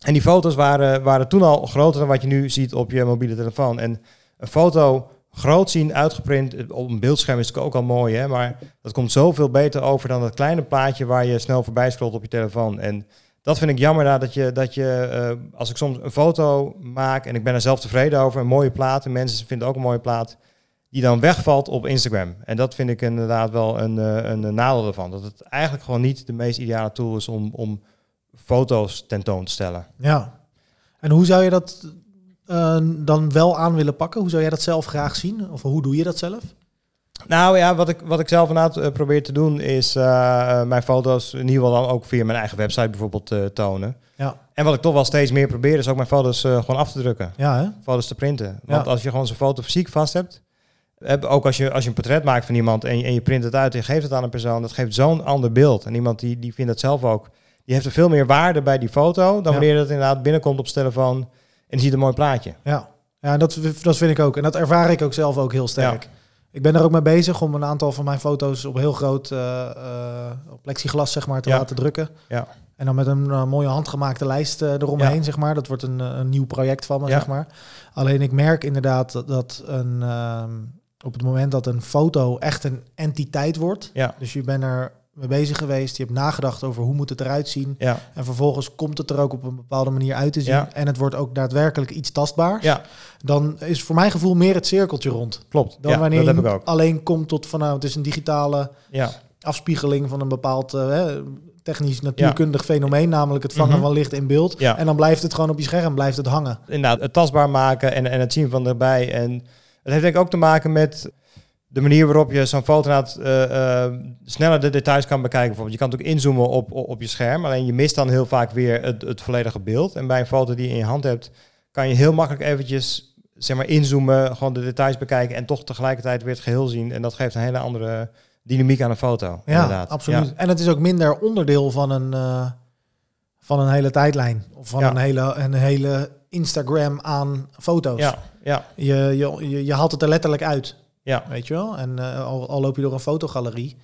En die foto's waren, waren toen al groter dan wat je nu ziet op je mobiele telefoon. En een foto groot zien, uitgeprint, op een beeldscherm is natuurlijk ook al mooi, hè? maar dat komt zoveel beter over dan dat kleine plaatje waar je snel voorbij scrolt op je telefoon. En dat vind ik jammer nou, dat je, dat je eh, als ik soms een foto maak en ik ben er zelf tevreden over, een mooie plaat, en mensen vinden ook een mooie plaat, die dan wegvalt op Instagram. En dat vind ik inderdaad wel een, eh, een nadeel ervan. Dat het eigenlijk gewoon niet de meest ideale tool is om, om foto's tentoon te stellen. ja. En hoe zou je dat eh, dan wel aan willen pakken? Hoe zou jij dat zelf graag zien? Of hoe doe je dat zelf? Nou ja, wat ik, wat ik zelf inderdaad eh, probeer te doen is eh, eh, mijn foto's in ieder geval dan ook via mijn eigen website bijvoorbeeld eh, tonen. Ja, En wat ik toch wel steeds meer probeer is ook mijn foto's gewoon af te drukken. ja hè? Foto's te printen. Want Ja. als je gewoon zo'n foto fysiek vast hebt, heb, ook als je, als je een portret maakt van iemand en je, en je print het uit en je geeft het aan een persoon, dat geeft zo'n ander beeld. En iemand die, die vindt dat zelf ook. Die heeft er veel meer waarde bij die foto dan Ja. wanneer het inderdaad binnenkomt op zijn telefoon en ziet een mooi plaatje. Ja, ja dat, dat vind ik ook. En dat ervaar ik ook zelf ook heel sterk. Ik ben er ook mee bezig om een aantal van mijn foto's op heel groot op plexiglas zeg maar, te Ja. laten drukken. Ja. En dan met een eh, mooie handgemaakte lijst eromheen, zeg maar. Dat wordt een, een nieuw project van me, Ja. zeg maar. Alleen ik merk inderdaad dat, dat een, ehm, op het moment dat een foto echt een entiteit wordt... Ja, Dus je bent er mee bezig geweest, je hebt nagedacht over hoe moet het eruit zien... ja, En vervolgens komt het er ook op een bepaalde manier uit te zien. Ja. En het wordt ook daadwerkelijk iets tastbaars. ja Dan is voor mijn gevoel meer het cirkeltje rond. klopt. Dan wanneer dat je heb ik ook. alleen komt tot van nou, het is een digitale Ja, afspiegeling van een bepaald eh, technisch natuurkundig fenomeen, namelijk het vangen Mhm. van licht in beeld. Ja. En dan blijft het gewoon op je scherm, blijft het hangen. inderdaad, het tastbaar maken en, en het zien van erbij. En het heeft denk ik ook te maken met de manier waarop je zo'n foto inderdaad, eh, eh, sneller de details kan bekijken. Bijvoorbeeld, je kan natuurlijk inzoomen op, op, op je scherm, alleen je mist dan heel vaak weer het, het volledige beeld. En bij een foto die je in je hand hebt, kan je heel makkelijk eventjes zeg maar, inzoomen, gewoon de details bekijken en toch tegelijkertijd weer het geheel zien. En dat geeft een hele andere dynamiek aan een foto. Ja, inderdaad. absoluut. Ja. En het is ook minder onderdeel van een, eh, van een hele tijdlijn. Of van Ja. een, hele, een hele Instagram aan foto's. Ja, ja, Je, je, je, je haalt het er letterlijk uit, ja. weet je wel. En eh, al, al loop je door een fotogalerie,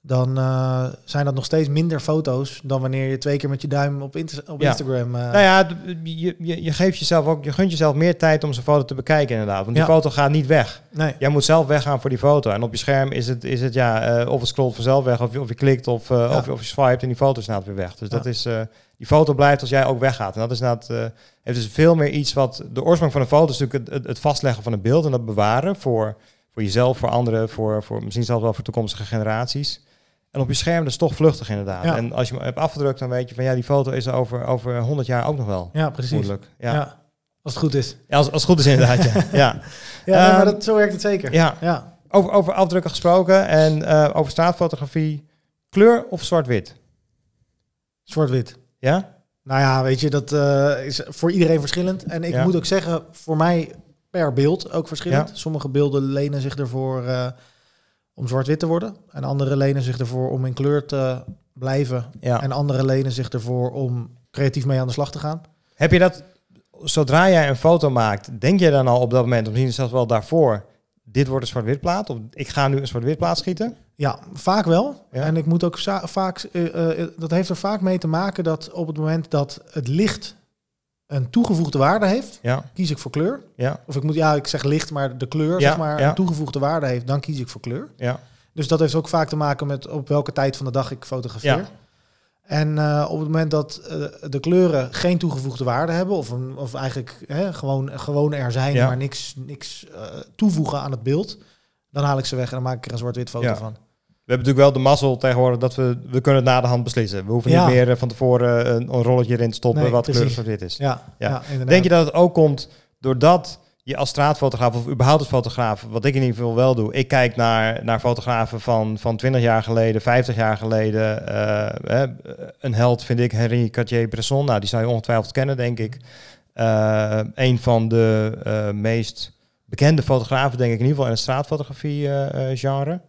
dan eh, zijn dat nog steeds minder foto's dan wanneer je twee keer met je duim op, op Ja. Instagram... eh, Nou ja, je, je, je geeft jezelf ook, je gunt jezelf meer tijd om zo'n foto te bekijken inderdaad. Want die Ja. foto gaat niet weg. nee. Jij moet zelf weggaan voor die foto. En op je scherm is het, is het ja, of het scrolt vanzelf weg, of je, of je klikt, of, Ja. of, je- of je swipet en die foto is weer weg. Dus dat is, die foto blijft als jij ook weggaat. En dat is inderdaad, eh heeft dus veel meer iets wat, de oorsprong van een foto is natuurlijk het, het, het vastleggen van een beeld en dat bewaren voor, voor jezelf, voor anderen, voor, voor misschien zelfs wel voor toekomstige generaties. En op je scherm dat is toch vluchtig inderdaad. Ja. En als je hem hebt afgedrukt, dan weet je van ja, die foto is er over, over 100 jaar ook nog wel. Ja, precies. Moeilijk. Ja. Ja. Ja. Als het goed is. als, als het goed is inderdaad, ja. [LAUGHS] ja. Ja, nee, Ehm, maar dat, zo werkt het zeker. ja. ja. Over, over afdrukken gesproken en eh, over straatfotografie. Kleur of zwart-wit? Zwart-wit. Ja? Nou ja, weet je, dat eh, is voor iedereen verschillend. En ik Ja. moet ook zeggen, voor mij per beeld ook verschillend. Ja. Sommige beelden lenen zich ervoor eh, om zwart-wit te worden. En andere lenen zich ervoor om in kleur te blijven. ja. En andere lenen zich ervoor om creatief mee aan de slag te gaan. Heb je dat, zodra jij een foto maakt, denk je dan al op dat moment, of misschien zelfs wel daarvoor, dit wordt een zwart-wit plaat? Of ik ga nu een zwart-wit plaat schieten? Ja, vaak wel. Ja. En ik moet ook vaak, eh, eh, dat heeft er vaak mee te maken dat op het moment dat het licht een toegevoegde waarde heeft, Ja, kies ik voor kleur. ja, Of ik moet, ja, ik zeg licht, maar de kleur, Ja, zeg maar, een toegevoegde waarde heeft, dan kies ik voor kleur. ja. Dus dat heeft ook vaak te maken met op welke tijd van de dag ik fotografeer. Ja. En eh, op het moment dat eh, de kleuren geen toegevoegde waarde hebben, of, een, of eigenlijk hè, gewoon, gewoon er zijn, maar niks, niks eh, toevoegen aan het beeld, dan haal ik ze weg en dan maak ik er een zwart-wit foto Ja. van. We hebben natuurlijk wel de mazzel tegenwoordig dat we, we kunnen het na de hand beslissen. We hoeven Ja. niet meer eh, van tevoren een, een rolletje erin te stoppen Nee, wat kleur precies. zwart-wit is. Ja, Ja. Denk je dat het ook komt doordat je als straatfotograaf of überhaupt als fotograaf, wat ik in ieder geval wel doe, ik kijk naar, naar fotografen van, van 20 jaar geleden, 50 jaar geleden. eh, eh, een held vind ik Henri Cartier-Bresson. Nou, die zou je ongetwijfeld kennen, denk ik. Eh, een van de eh, meest bekende fotografen, denk ik, in ieder geval in het straatfotografie-genre.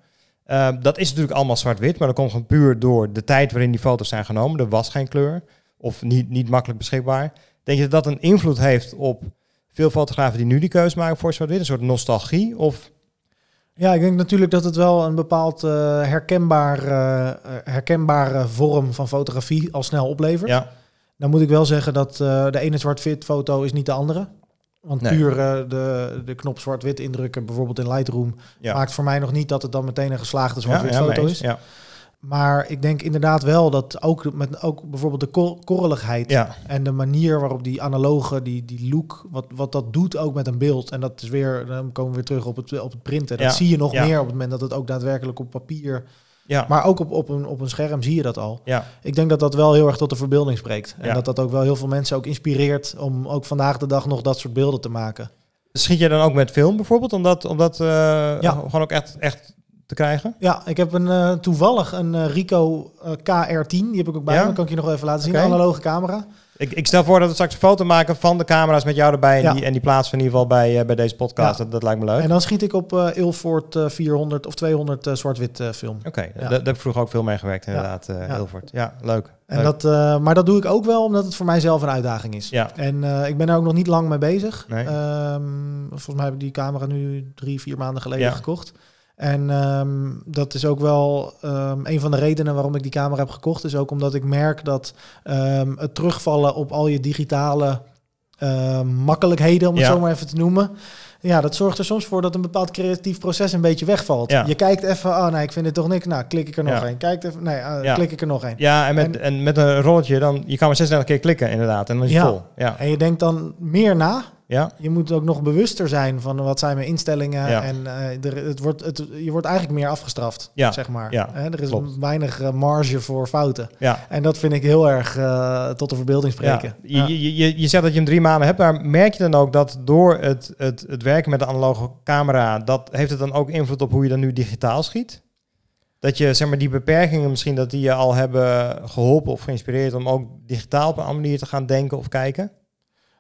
Eh, dat is natuurlijk allemaal zwart-wit, maar dat komt gewoon puur door de tijd waarin die foto's zijn genomen. Er was geen kleur of niet, niet makkelijk beschikbaar. Denk je dat dat een invloed heeft op veel fotografen die nu die keuze maken voor zwart-wit? Een soort nostalgie? Of Ja, ik denk natuurlijk dat het wel een bepaald eh, herkenbaar, eh, herkenbare vorm van fotografie al snel oplevert. ja, Dan moet ik wel zeggen dat eh, de ene zwart-wit foto is niet de andere. Want Nee. puur eh, de, de knop zwart-wit indrukken, bijvoorbeeld in Lightroom, ja. maakt voor mij nog niet dat het dan meteen een geslaagde zwart-wit ja, foto is. Ja, Maar ik denk inderdaad wel dat ook met ook bijvoorbeeld de kor- korreligheid ja, en de manier waarop die analoge, die, die look, wat, wat dat doet ook met een beeld. En dat is weer, dan komen we weer terug op het, op het printen. Dat Ja, zie je nog ja. meer op het moment dat het ook daadwerkelijk op papier, ja, maar ook op, op, een, op een scherm zie je dat al. ja, Ik denk dat dat wel heel erg tot de verbeelding spreekt. En Ja. dat dat ook wel heel veel mensen ook inspireert om ook vandaag de dag nog dat soort beelden te maken. Schiet je dan ook met film bijvoorbeeld, om dat, om dat eh, Ja. gewoon ook echt, echt te krijgen? Ja, ik heb een, eh, toevallig een eh, Ricoh eh, KR10. Die heb ik ook bij Ja? me. Kan ik je nog wel even laten zien. Een analoge camera. Ik, ik stel voor dat we straks een foto maken van de camera's met jou erbij en, Ja. die, en die plaatsen we in ieder geval bij, eh, bij deze podcast. Ja. Dat, dat lijkt me leuk. En dan schiet ik op eh Ilford eh, 400 of 200 eh, zwart-wit eh, film. Oké, Ja. daar, heb ik vroeger ook veel mee gewerkt inderdaad, eh Ja. Ilford. Ja, leuk. En leuk. dat, eh, maar dat doe ik ook wel omdat het voor mijzelf een uitdaging is. Ja. En eh, ik ben er ook nog niet lang mee bezig. Nee. Ehm, volgens mij heb ik die camera nu drie, vier maanden geleden gekocht. En ehm, dat is ook wel ehm, een van de redenen waarom ik die camera heb gekocht. Is ook omdat ik merk dat ehm, het terugvallen op al je digitale makkelijkheden, om het Ja. zo maar even te noemen. Ja, dat zorgt er soms voor dat een bepaald creatief proces een beetje wegvalt. Ja. Je kijkt even, oh nee, ik vind dit toch niks. Nou, klik ik er nog Ja. een. Kijkt even, nee, eh, klik ik er nog een. Ja, en met, en, met een rolletje, dan, je kan maar 36 keer klikken inderdaad. En dan is het vol. Ja, En je denkt dan meer na. Ja, Je moet ook nog bewuster zijn van wat zijn mijn instellingen. Ja. En eh, er, het wordt, het, je wordt eigenlijk meer afgestraft, Ja. zeg maar. Ja, Hè, er is klopt. weinig eh, marge voor fouten. ja. En dat vind ik heel erg eh, tot de verbeelding spreken. Ja. Je, je, je, je zegt dat je hem drie maanden hebt, maar merk je dan ook dat door het, het, het werken met de analoge camera, dat heeft het dan ook invloed op hoe je dan nu digitaal schiet? Dat je zeg maar die beperkingen misschien dat die je al hebben geholpen of geïnspireerd om ook digitaal op een andere manier te gaan denken of kijken?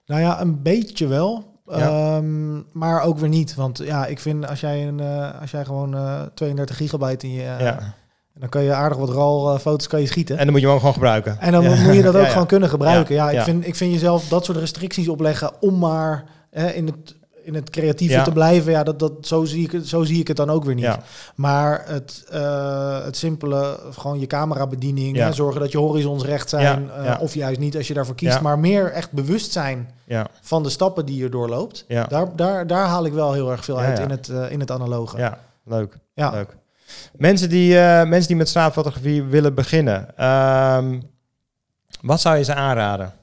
Nou ja, een beetje wel. Ja. Ehm, maar ook weer niet. Want ja, ik vind als jij, een, eh, als jij gewoon eh, 32 gigabyte in je... ja. Dan kan je aardig wat eh, foto's kan je schieten. En dan moet je hem ook gewoon gebruiken. En dan Ja. moet je dat [LAUGHS] ook gewoon kunnen gebruiken. Ja, ik. Vind, ik vind jezelf dat soort restricties opleggen om maar hè, in, het, in het creatieve Ja. te blijven. Ja, dat, dat, zo, zie ik het, zo zie ik het dan ook weer niet. Ja. Maar het, eh, het simpele, gewoon je camerabediening, Ja. hè, zorgen dat je horizons recht zijn. Eh. Of juist niet als je daarvoor kiest. Maar meer echt bewust zijn Ja. van de stappen die je doorloopt. Ja. Daar, daar, daar haal ik wel heel erg veel uit. In, het, eh, in het analoge. ja, leuk. Ja. leuk. Mensen die, mensen die met straatfotografie willen beginnen, ehm, wat zou je ze aanraden?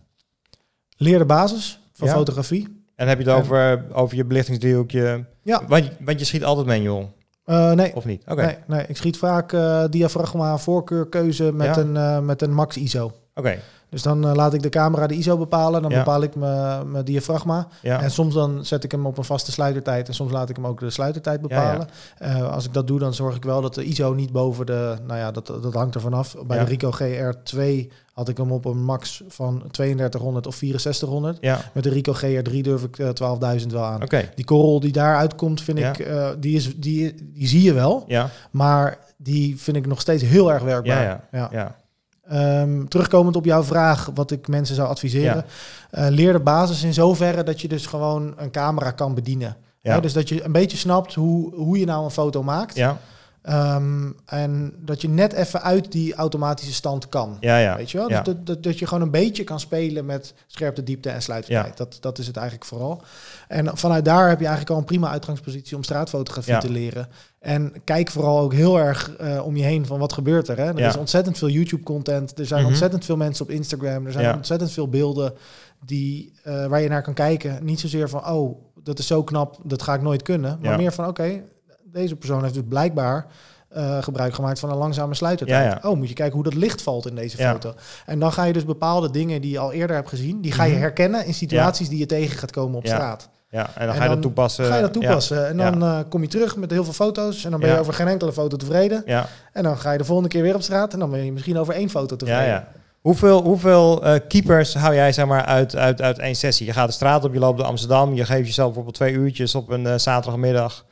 Leer de basis van fotografie. En heb je het over, over je belichtingsdriehoekje? Ja. Want, je- want je schiet altijd manual, Eh, nee, of niet? Oké, Nee, nee, ik schiet vaak eh, diafragma voorkeurkeuze met, Ja. een, eh, met een max ISO. oké. Dus dan laat ik de camera de ISO bepalen. Dan Ja. bepaal ik mijn diafragma. Ja. En soms dan zet ik hem op een vaste sluitertijd. En soms laat ik hem ook de sluitertijd bepalen. Als ik dat doe, dan zorg ik wel dat de ISO niet boven de... Nou ja, dat, dat hangt er vanaf. Bij de Ricoh GR2 had ik hem op een max van 3200 of 6400. Ja, Met de Ricoh GR3 durf ik eh, 12.000 wel aan. oké. Die korrel die daaruit komt, vind Ja. ik... eh, die, is, die, die zie je wel. Ja, Maar die vind ik nog steeds heel erg werkbaar. ja, ja. ja. Ehm, terugkomend op jouw vraag, wat ik mensen zou adviseren. eh, leer de basis in zoverre dat je dus gewoon een camera kan bedienen. Ja. Dus dat je een beetje snapt hoe, hoe je nou een foto maakt. Ja, Ehm, en dat je net even uit die automatische stand kan. ja, ja. Weet je wel? Ja. Dus dat, dat, dat je gewoon een beetje kan spelen met scherpte, diepte en sluitertijd. Ja. Dat, dat is het eigenlijk vooral. En vanuit daar heb je eigenlijk al een prima uitgangspositie om straatfotografie Ja. te leren. En kijk vooral ook heel erg eh, om je heen van wat gebeurt er. Hè? Er is ontzettend veel YouTube-content. Er zijn Mhm. ontzettend veel mensen op Instagram. Er zijn ontzettend veel beelden die, eh, waar je naar kan kijken. Niet zozeer van, oh, dat is zo knap, dat ga ik nooit kunnen. Maar meer van, oké, deze persoon heeft dus blijkbaar eh, gebruik gemaakt van een langzame sluitertijd. Ja, ja. Oh, moet je kijken hoe dat licht valt in deze Ja. foto. En dan ga je dus bepaalde dingen die je al eerder hebt gezien, die ga je Mhm. herkennen in situaties die je tegen gaat komen op Ja. straat. Ja, en dan En ga je dat toepassen. ga je dat Ja. toepassen. En dan eh, kom je terug met heel veel foto's en dan ben je Ja. over geen enkele foto tevreden. Ja, En dan ga je de volgende keer weer op straat en dan ben je misschien over één foto tevreden. ja. Hoeveel, hoeveel eh, keepers hou jij zeg maar, uit, uit, uit één sessie? Je gaat de straat op, je loopt door Amsterdam, je geeft jezelf bijvoorbeeld twee uurtjes op een zaterdagmiddag.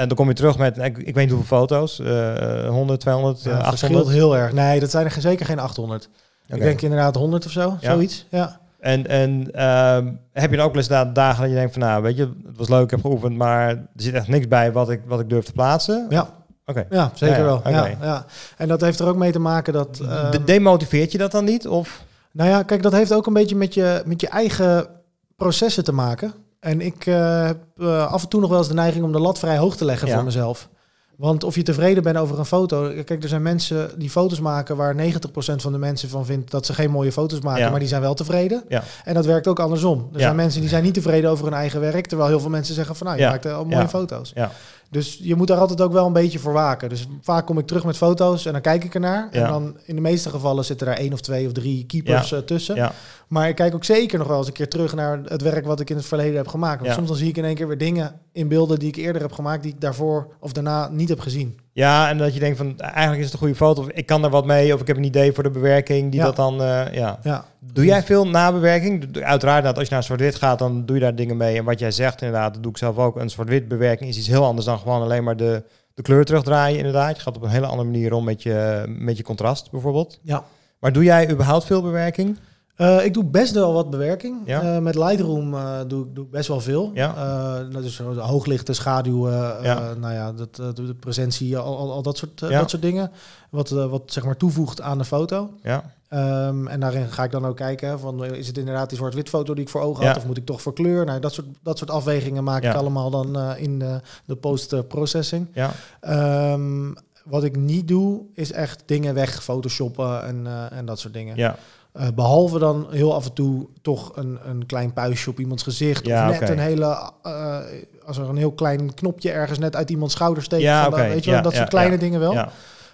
En dan kom je terug met, ik, ik weet niet hoeveel foto's, eh 100, 200, Ja, eh, het 800. verschilt heel erg. Nee, dat zijn er zeker geen 800. Oké. Ik denk inderdaad 100 of zo, Ja. zoiets. Ja. En, en ehm, heb je dan ook wel eens da- dagen dat je denkt van, nou weet je, het was leuk, ik heb geoefend, maar er zit echt niks bij wat ik, wat ik durf te plaatsen? Ja, Oké. ja zeker Ja, ja, wel. Ja, ja. En dat heeft er ook mee te maken dat... De- ehm, Demotiveert je dat dan niet? Of? Nou ja, kijk, dat heeft ook een beetje met je, met je eigen processen te maken. En ik eh, heb eh, af en toe nog wel eens de neiging om de lat vrij hoog te leggen Ja. voor mezelf. Want of je tevreden bent over een foto. Kijk, er zijn mensen die foto's maken waar 90% van de mensen van vindt dat ze geen mooie foto's maken, Ja. maar die zijn wel tevreden. Ja. En dat werkt ook andersom. Er zijn mensen die zijn niet tevreden over hun eigen werk, terwijl heel veel mensen zeggen van nou, je maakt al mooie Ja. foto's. Dus je moet daar altijd ook wel een beetje voor waken. Dus vaak kom ik terug met foto's en dan kijk ik ernaar. Ja. En dan in de meeste gevallen zitten er één of twee of drie keepers eh, tussen. Ja. Maar ik kijk ook zeker nog wel eens een keer terug naar het werk wat ik in het verleden heb gemaakt. Want soms dan zie ik in één keer weer dingen in beelden die ik eerder heb gemaakt, die ik daarvoor of daarna niet heb gezien. Ja, en dat je denkt van eigenlijk is het een goede foto. Of ik kan er wat mee. Of ik heb een idee voor de bewerking. Die Ja. dat dan. eh, ja. Ja. Doe jij veel nabewerking? Uiteraard, dat als je naar zwart-wit gaat, dan doe je daar dingen mee. En wat jij zegt, inderdaad, dat doe ik zelf ook. Een zwart-wit bewerking is iets heel anders dan gewoon alleen maar de, de kleur terugdraaien. Inderdaad, je gaat op een hele andere manier om met je, met je contrast bijvoorbeeld. Ja. Maar doe jij überhaupt veel bewerking? Eh, ik doe best wel wat bewerking. Ja. Eh, met Lightroom eh, doe, ik- doe ik best wel veel. Ja. Dat is zo de hooglichten, schaduwen, Ja. nou ja, dat, de, presentie, al, al, al dat, soort, Ja. dat soort dingen. Wat, wat zeg maar toevoegt aan de foto. Ja, Ehm, en daarin ga ik dan ook kijken van is het inderdaad die zwart-wit foto die ik voor ogen had of moet ik toch voor kleur? Nou, dat soort, dat soort afwegingen maak ik allemaal dan in de, de post-processing. ja, Ehm, wat ik niet doe is echt dingen weg photoshoppen en, en dat soort dingen. ja, Eh, behalve dan heel af en toe toch een, een klein puistje op iemands gezicht Ja, of net een hele eh, als er een heel klein knopje ergens net uit iemands schouder steekt. Ja, weet je wel, Ja, dat soort kleine dingen wel.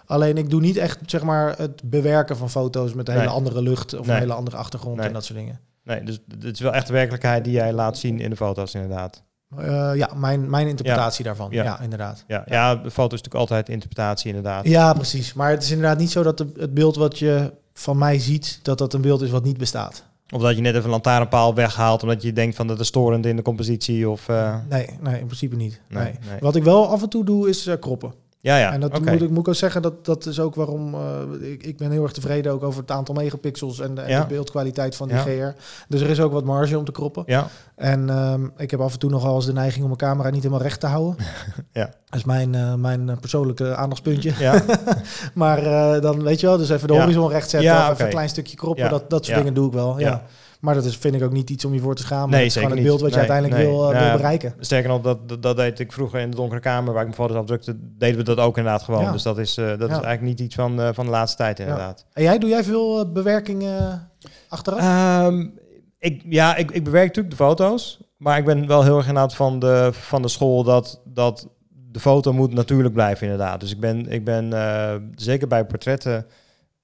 Alleen ik doe niet echt zeg maar het bewerken van foto's met een Nee. hele andere lucht of Nee. een hele andere achtergrond Nee. en dat soort dingen. Nee, dus het is wel echt de werkelijkheid die jij laat zien in de foto's, inderdaad. Eh, ja, mijn, mijn interpretatie daarvan. Ja. Ja, inderdaad. Ja, ja. de foto is natuurlijk altijd interpretatie, inderdaad. Ja, precies. Maar het is inderdaad niet zo dat de, het beeld wat je van mij ziet, dat dat een beeld is wat niet bestaat. Of dat je net even een lantaarnpaal weghaalt omdat je denkt van dat is storend in de compositie of... eh, Nee, nee, in principe niet. Nee. Wat ik wel af en toe doe, is eh, kroppen. Ja, ja. en dat moet, ik, moet ik ook zeggen, dat, dat is ook waarom eh, ik, ik ben heel erg tevreden ook over het aantal megapixels en de, en Ja. de beeldkwaliteit van die Ja. GR. Dus er is ook wat marge om te kroppen. Ja, En ehm, ik heb af en toe nogal eens de neiging om mijn camera niet helemaal recht te houden. [LAUGHS] Ja. Dat is mijn, eh, mijn eh, persoonlijke aandachtspuntje. ja. [LAUGHS] Maar dan weet je wel, dus even de horizon recht zetten Ja, even een klein stukje kroppen. Dat, dat soort dingen doe ik wel. Ja. Maar dat is, vind ik ook niet iets om je voor te schamen. Nee, Het is zeker gewoon het beeld wat je Nee, uiteindelijk nee. wil, eh, Nou, wil bereiken. Sterker nog, dat, dat, dat deed ik vroeger in de donkere kamer waar ik mijn foto's afdrukte, deden we dat ook inderdaad gewoon. Ja. Dus dat is, eh, dat is eigenlijk niet iets van, eh, van de laatste tijd inderdaad. En jij, doe jij veel bewerking achteraf? Ehm, ik, ja, ik, ik bewerk natuurlijk de foto's, maar ik ben wel heel erg inderdaad van de, van de school dat, dat de foto moet natuurlijk blijven inderdaad. Dus ik ben, ik ben zeker bij portretten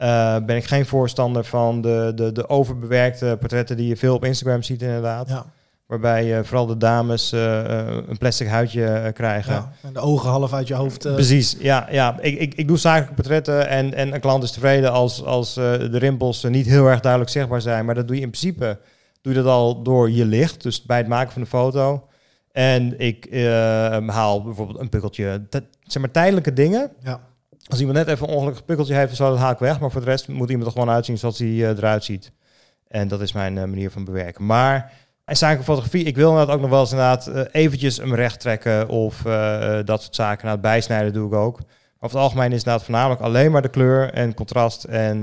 eh, ben ik geen voorstander van de, de, de overbewerkte portretten die je veel op Instagram ziet inderdaad. ja, Waarbij eh, vooral de dames eh, een plastic huidje krijgen. ja. En de ogen half uit je hoofd. Precies, ja. ja. Ik, ik, ik doe zakelijke portretten en, en een klant is tevreden als, als de rimpels niet heel erg duidelijk zichtbaar zijn. Maar dat doe je in principe doe je dat al door je licht, dus bij het maken van de foto. En ik eh, haal bijvoorbeeld een pukkeltje, zeg maar tijdelijke dingen. ja. Als iemand net even een ongelukkig pukkeltje heeft, zo, dat haal ik weg. Maar voor de rest moet iemand er gewoon uitzien zoals hij eh, eruit ziet. En dat is mijn eh, manier van bewerken. Maar en zakelijke fotografie, ik wil inderdaad ook nog wel eens inderdaad eh, eventjes hem recht trekken of dat soort zaken. Nou, het bijsnijden doe ik ook. Maar over het algemeen is het inderdaad voornamelijk alleen maar de kleur en contrast. En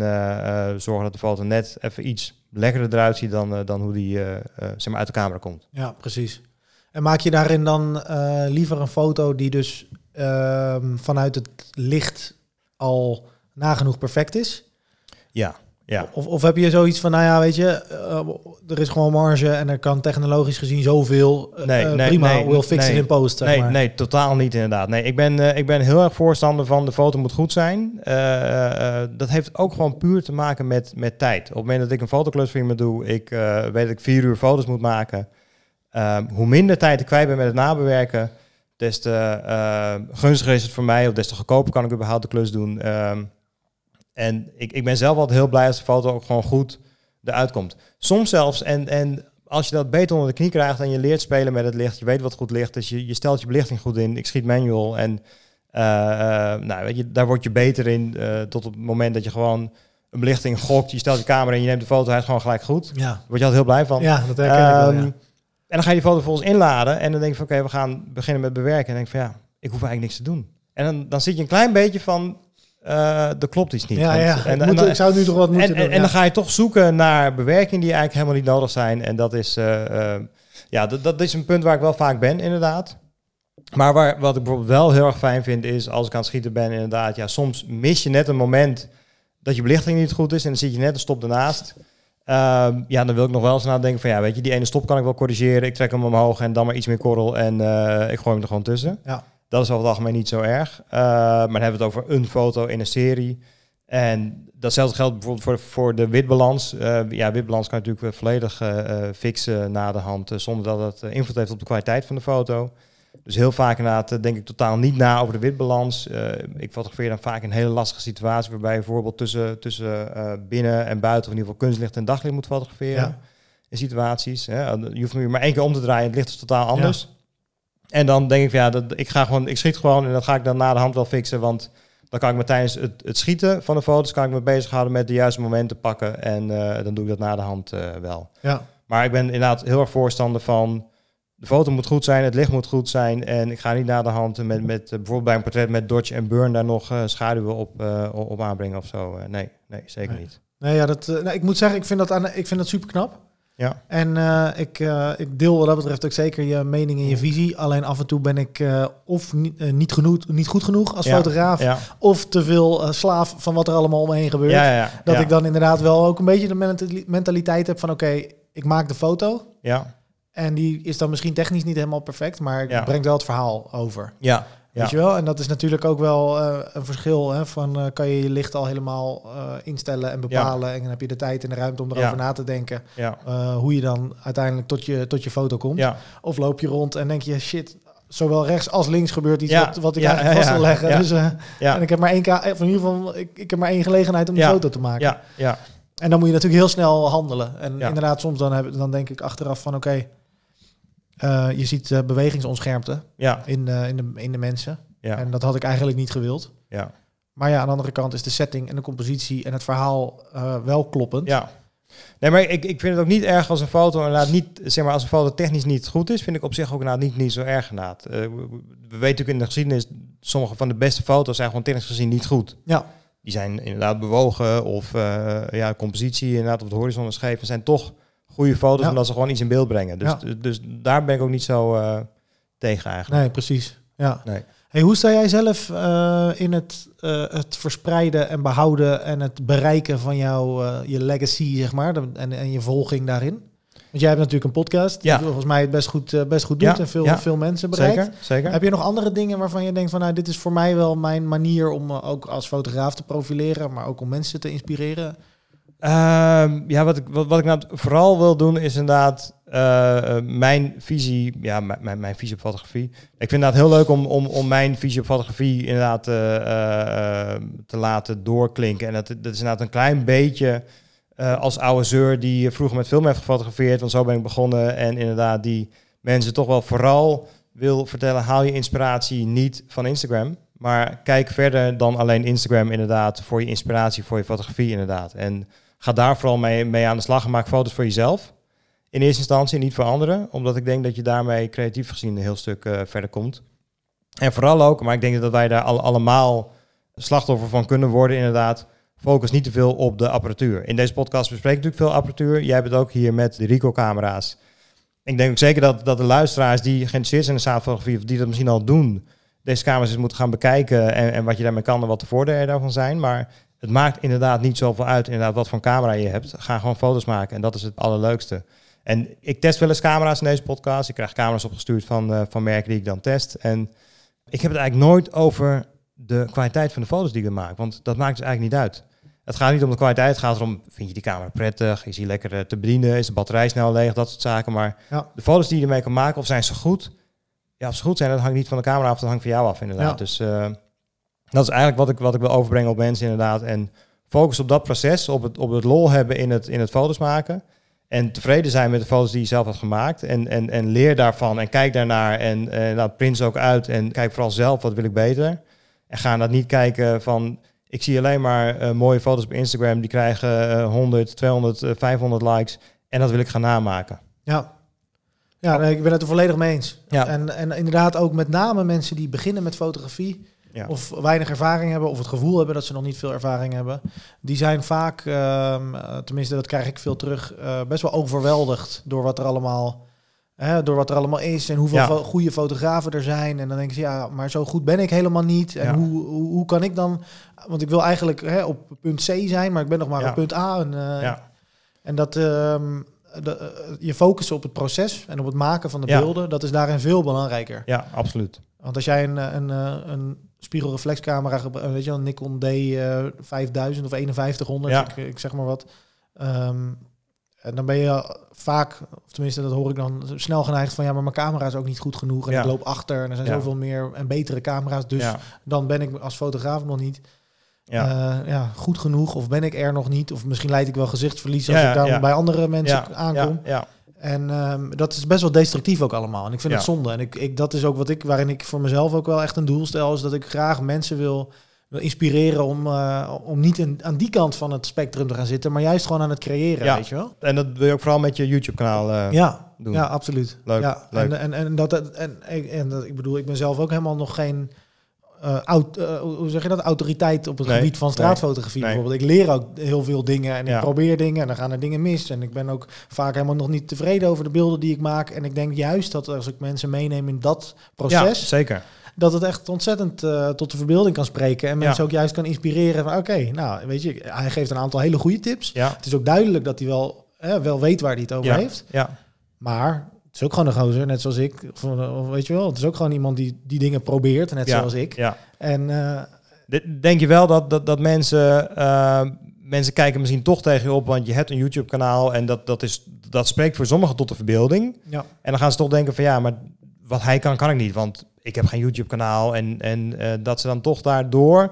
zorgen dat de foto net even iets lekkerder eruit ziet dan, dan hoe die zeg maar uit de camera komt. ja, precies. En maak je daarin dan liever een foto die dus ehm, vanuit het licht al nagenoeg perfect is? Ja, ja. Of, of heb je zoiets van, nou ja, weet je, eh, er is gewoon marge en er kan technologisch gezien zoveel. eh, Nee, eh, nee, prima, nee, we'll fix nee. it in post. Zeg Nee, maar. nee, totaal niet inderdaad. Nee, ik ben, ik ben heel erg voorstander van de foto moet goed zijn. Dat heeft ook gewoon puur te maken met, met tijd. Op het moment dat ik een fotoklus voor iemand doe, ik weet dat ik vier uur foto's moet maken. Ehm, hoe minder tijd ik kwijt ben met het nabewerken, des te eh, gunstiger is het voor mij, of des te goedkoper kan ik überhaupt de klus doen. Ehm, en ik, ik ben zelf altijd heel blij als de foto ook gewoon goed eruit komt. Soms zelfs, en, en als je dat beter onder de knie krijgt en je leert spelen met het licht, je weet wat goed licht is, je, je stelt je belichting goed in, ik schiet manual en eh, eh, nou, weet je, daar word je beter in tot op het moment dat je gewoon een belichting gokt, je stelt je camera in, je neemt de foto, hij is gewoon gelijk goed. Daar Ja, word je altijd heel blij van. ja dat herken ik wel, Ehm, ja. En dan ga je die foto vervolgens inladen en dan denk je van oké, we gaan beginnen met bewerken. En dan denk je van ja, ik hoef eigenlijk niks te doen. En dan, dan zit je een klein beetje van, eh er klopt iets niet. Ja, Want- ja. En, moet, dan- ik zou nu toch wat moeten en, en, doen. en ja. dan ga je toch zoeken naar bewerking die eigenlijk helemaal niet nodig zijn. En dat is, eh, eh, ja, dat, dat is een punt waar ik wel vaak ben, inderdaad. Maar waar, wat ik bijvoorbeeld wel heel erg fijn vind, is als ik aan het schieten ben, inderdaad, ja, soms mis je net een moment dat je belichting niet goed is en dan zit je net een stop ernaast. Ehm, ja, dan wil ik nog wel eens nadenken van, ja, weet je, die ene stop kan ik wel corrigeren. Ik trek hem omhoog en dan maar iets meer korrel en eh, ik gooi hem er gewoon tussen. Ja. Dat is over het algemeen niet zo erg. Eh, maar dan hebben we het over een foto in een serie. En datzelfde geldt bijvoorbeeld voor, voor de witbalans. Eh, ja, witbalans kan je natuurlijk volledig eh, eh, fixen na de hand, zonder dat het invloed heeft op de kwaliteit van de foto. Dus heel vaak inderdaad eh, denk ik totaal niet na over de witbalans. Eh, ik fotografeer dan vaak een hele lastige situatie waarbij je bijvoorbeeld tussen, tussen eh, binnen en buiten, of in ieder geval kunstlicht en daglicht moet fotograferen. Ja. In situaties. Hè. Je hoeft maar één keer om te draaien, het licht is totaal anders. En dan denk ik van ja, dat, ik, ga gewoon, ik schiet gewoon en dat ga ik dan na de hand wel fixen. Want dan kan ik me tijdens het, het schieten van de foto's kan ik me bezighouden met de juiste momenten pakken. En dan doe ik dat na de hand wel. Ja. Maar ik ben inderdaad heel erg voorstander van de foto moet goed zijn, het licht moet goed zijn. En ik ga niet na de hand met, met eh, bijvoorbeeld bij een portret met dodge en burn daar nog eh, schaduwen op, eh, op aanbrengen of zo. Nee, nee, zeker Nee. niet. Nee, ja, dat, nou, ik moet zeggen, ik vind dat, aan, ik vind dat super knap. Ja. En ik, ik deel wat dat betreft ook zeker je mening en je visie. Alleen af en toe ben ik of niet, niet, genoeg, niet goed genoeg als Ja, fotograaf, Ja, of te veel slaaf van wat er allemaal om me heen gebeurt. ja. Dat ik dan inderdaad wel ook een beetje de mentali- mentaliteit heb van oké, ik maak de foto. Ja, En die is dan misschien technisch niet helemaal perfect, maar Ja. breng wel het verhaal over. ja, ja. Weet je wel? En dat is natuurlijk ook wel eh, een verschil. Hè, van eh, kan je je licht al helemaal eh, instellen en bepalen. En dan heb je de tijd en de ruimte om erover na te denken. ja, hoe je dan uiteindelijk tot je, tot je foto komt. ja. Of loop je rond en denk je, shit, zowel rechts als links gebeurt iets Ja. wat, wat ik Ja, eigenlijk ja, vast wil leggen. ja. Dus, eh, Ja. En ik heb maar één of in ieder geval, ik, ik heb maar één gelegenheid om die foto te maken. Ja, ja. En dan moet je natuurlijk heel snel handelen. En inderdaad, soms dan, heb, dan denk ik achteraf van oké, eh, je ziet eh, bewegingsonscherpte Ja, in, eh, in, de, in de mensen. ja, En dat had ik eigenlijk niet gewild. ja. Maar ja, aan de andere kant is de setting en de compositie en het verhaal wel kloppend. Ja. Nee, maar ik, ik vind het ook niet erg als een foto inderdaad niet, zeg maar, als een foto technisch niet goed is, vind ik op zich ook inderdaad niet, niet zo erg inderdaad. We, we weten natuurlijk in de geschiedenis, sommige van de beste foto's zijn gewoon technisch gezien niet goed. Ja. Die zijn inderdaad bewogen of ja, compositie inderdaad op de horizon is scheef. En zijn toch goede foto's omdat ze gewoon iets in beeld brengen. Dus, dus daar ben ik ook niet zo eh, tegen eigenlijk. Nee, precies. Ja. Nee. Hey, hoe sta jij zelf eh, in het, eh, het verspreiden en behouden en het bereiken van jouw je legacy, zeg maar, de- en, en je volging daarin? Want jij hebt natuurlijk een podcast, Ja. die volgens mij het best goed, best goed doet Ja, en veel, ja. veel mensen bereikt. Zeker, zeker. Heb je nog andere dingen waarvan je denkt van, nou, dit is voor mij wel mijn manier om ook als fotograaf te profileren, maar ook om mensen te inspireren? Ehm, ja, wat ik, wat, ik nou vooral wil doen is inderdaad eh, eh, mijn visie, ja, mijn, visie op fotografie. Ik vind het heel leuk om, om, om mijn visie op fotografie inderdaad eh, te laten doorklinken. En dat, dat is inderdaad een klein beetje als oude zeur die vroeger met film heeft gefotografeerd, want zo ben ik begonnen. En inderdaad die mensen toch wel vooral wil vertellen, haal je inspiratie niet van Instagram. Maar kijk verder dan alleen Instagram inderdaad voor je inspiratie, voor je fotografie inderdaad. En ga daar vooral mee, mee aan de slag en maak foto's voor jezelf. In eerste instantie, niet voor anderen. Omdat ik denk dat je daarmee creatief gezien een heel stuk eh, verder komt. En vooral ook, maar ik denk dat wij daar al, allemaal slachtoffer van kunnen worden inderdaad. Focus niet te veel op de apparatuur. In deze podcast bespreek ik natuurlijk veel apparatuur. Jij hebt het ook hier met de Ricoh-camera's. Ik denk ook zeker dat, dat de luisteraars die geïnteresseerd zijn in de zaadfotografie... of die dat misschien al doen, deze camera's eens moeten gaan bekijken... En, en wat je daarmee kan en wat de voordelen daarvan zijn. Maar het maakt inderdaad niet zoveel uit inderdaad wat voor camera je hebt. Ga gewoon foto's maken en dat is het allerleukste. En ik test wel eens camera's in deze podcast. Ik krijg camera's opgestuurd van, eh, van merken die ik dan test. En ik heb het eigenlijk nooit over de kwaliteit van de foto's die ik maak. Want dat maakt dus eigenlijk niet uit. Het gaat niet om de kwaliteit. Het gaat erom, vind je die camera prettig? Is die lekker eh, te bedienen? Is de batterij snel leeg? Dat soort zaken. Maar Ja. de foto's die je ermee kan maken, of zijn ze goed? Ja, als ze goed zijn, dat hangt niet van de camera af. Dat hangt van jou af, inderdaad. Ja. Dus eh, dat is eigenlijk wat ik, wat ik wil overbrengen op mensen, inderdaad. En focus op dat proces, op het, op het lol hebben in het, in het foto's maken. En tevreden zijn met de foto's die je zelf hebt gemaakt. En, en, en leer daarvan en kijk daarnaar. En eh nou, print ze ook uit. En kijk vooral zelf, wat wil ik beter. En ga dat niet kijken van... Ik zie alleen maar eh, mooie foto's op Instagram. Die krijgen eh, 100, 200, eh, 500 likes. En dat wil ik gaan namaken. Ja. Ja, nee, ik ben het er volledig mee eens. Ja. En, en inderdaad ook met name mensen die beginnen met fotografie... Ja. of weinig ervaring hebben, of het gevoel hebben dat ze nog niet veel ervaring hebben, die zijn vaak, ehm, eh, tenminste dat krijg ik veel terug, eh, best wel overweldigd door wat er allemaal, hè, door wat er allemaal is en hoeveel Ja. fo- goede fotografen er zijn. En dan denken ze, ja, maar zo goed ben ik helemaal niet. En Ja. hoe, hoe, hoe kan ik dan, want ik wil eigenlijk hè, op punt C zijn, maar ik ben nog maar Ja. op punt A. En, eh, Ja. en dat ehm, de, je focussen op het proces en op het maken van de beelden, dat is daarin veel belangrijker. Ja, absoluut. Want als jij een, een, een spiegelreflexcamera gebruikt, weet je wel, een Nikon D eh, 5000 of 5100, Ja. ik, ik zeg maar wat. ehm, en dan ben je vaak, of tenminste dat hoor ik dan, snel geneigd van ja, maar mijn camera is ook niet goed genoeg en Ja. ik loop achter en er zijn Ja. zoveel meer en betere camera's, dus dan ben ik als fotograaf nog niet Ja. eh, ja, goed genoeg of ben ik er nog niet of misschien leid ik wel gezichtsverlies als ik dan ja. bij andere mensen ja. aankom. Ja. En ehm, dat is best wel destructief ook allemaal. En ik vind Ja. het zonde. En ik, ik, dat is ook wat ik, waarin ik voor mezelf ook wel echt een doel stel, is dat ik graag mensen wil, wil inspireren om, eh, om niet in, aan die kant van het spectrum te gaan zitten, maar juist gewoon aan het creëren, Ja. weet je wel? En dat wil je ook vooral met je YouTube-kanaal eh, Ja, doen. ja, absoluut. Leuk, ja, leuk. En, en, en, dat, en, en, en dat, ik bedoel, ik ben zelf ook helemaal nog geen eh, aut- eh, hoe zeg je dat, autoriteit op het Nee, gebied van straatfotografie nee. bijvoorbeeld. Ik leer ook heel veel dingen en ik Ja. probeer dingen en dan gaan er dingen mis. En ik ben ook vaak helemaal nog niet tevreden over de beelden die ik maak. En ik denk juist dat als ik mensen meeneem in dat Ja, proces, zeker. dat het echt ontzettend eh, tot de verbeelding kan spreken. En Ja. mensen ook juist kan inspireren van oké, nou weet je, hij geeft een aantal hele goede tips. Ja. Het is ook duidelijk dat hij wel, eh, wel weet waar hij het over Ja. heeft. Ja. Maar is ook gewoon een gozer, net zoals ik. Of, of weet je wel, het is ook gewoon iemand die die dingen probeert, net Ja. zoals ik. ja. En eh, De- Denk je wel dat, dat, dat mensen, eh, mensen kijken misschien toch tegen je op, want je hebt een YouTube-kanaal en dat, dat, is, dat spreekt voor sommigen tot de verbeelding. ja, En dan gaan ze toch denken van ja, maar wat hij kan, kan ik niet, want ik heb geen YouTube-kanaal. En, en eh, dat ze dan toch daardoor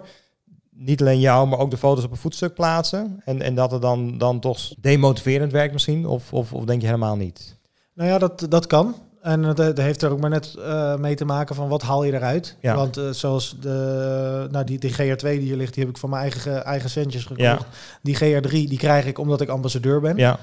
niet alleen jou, maar ook de foto's op een voetstuk plaatsen? En, en dat het dan, dan toch demotiverend werkt misschien? Of, of, of denk je helemaal niet? Nou ja, dat, dat kan. En het heeft er ook maar net uh, mee te maken van wat haal je eruit. Ja. Want uh, zoals de, nou die, die GR2 die hier ligt, die heb ik van mijn eigen, eigen centjes gekocht. Ja. Die GR3 die krijg ik omdat ik ambassadeur ben. Ja,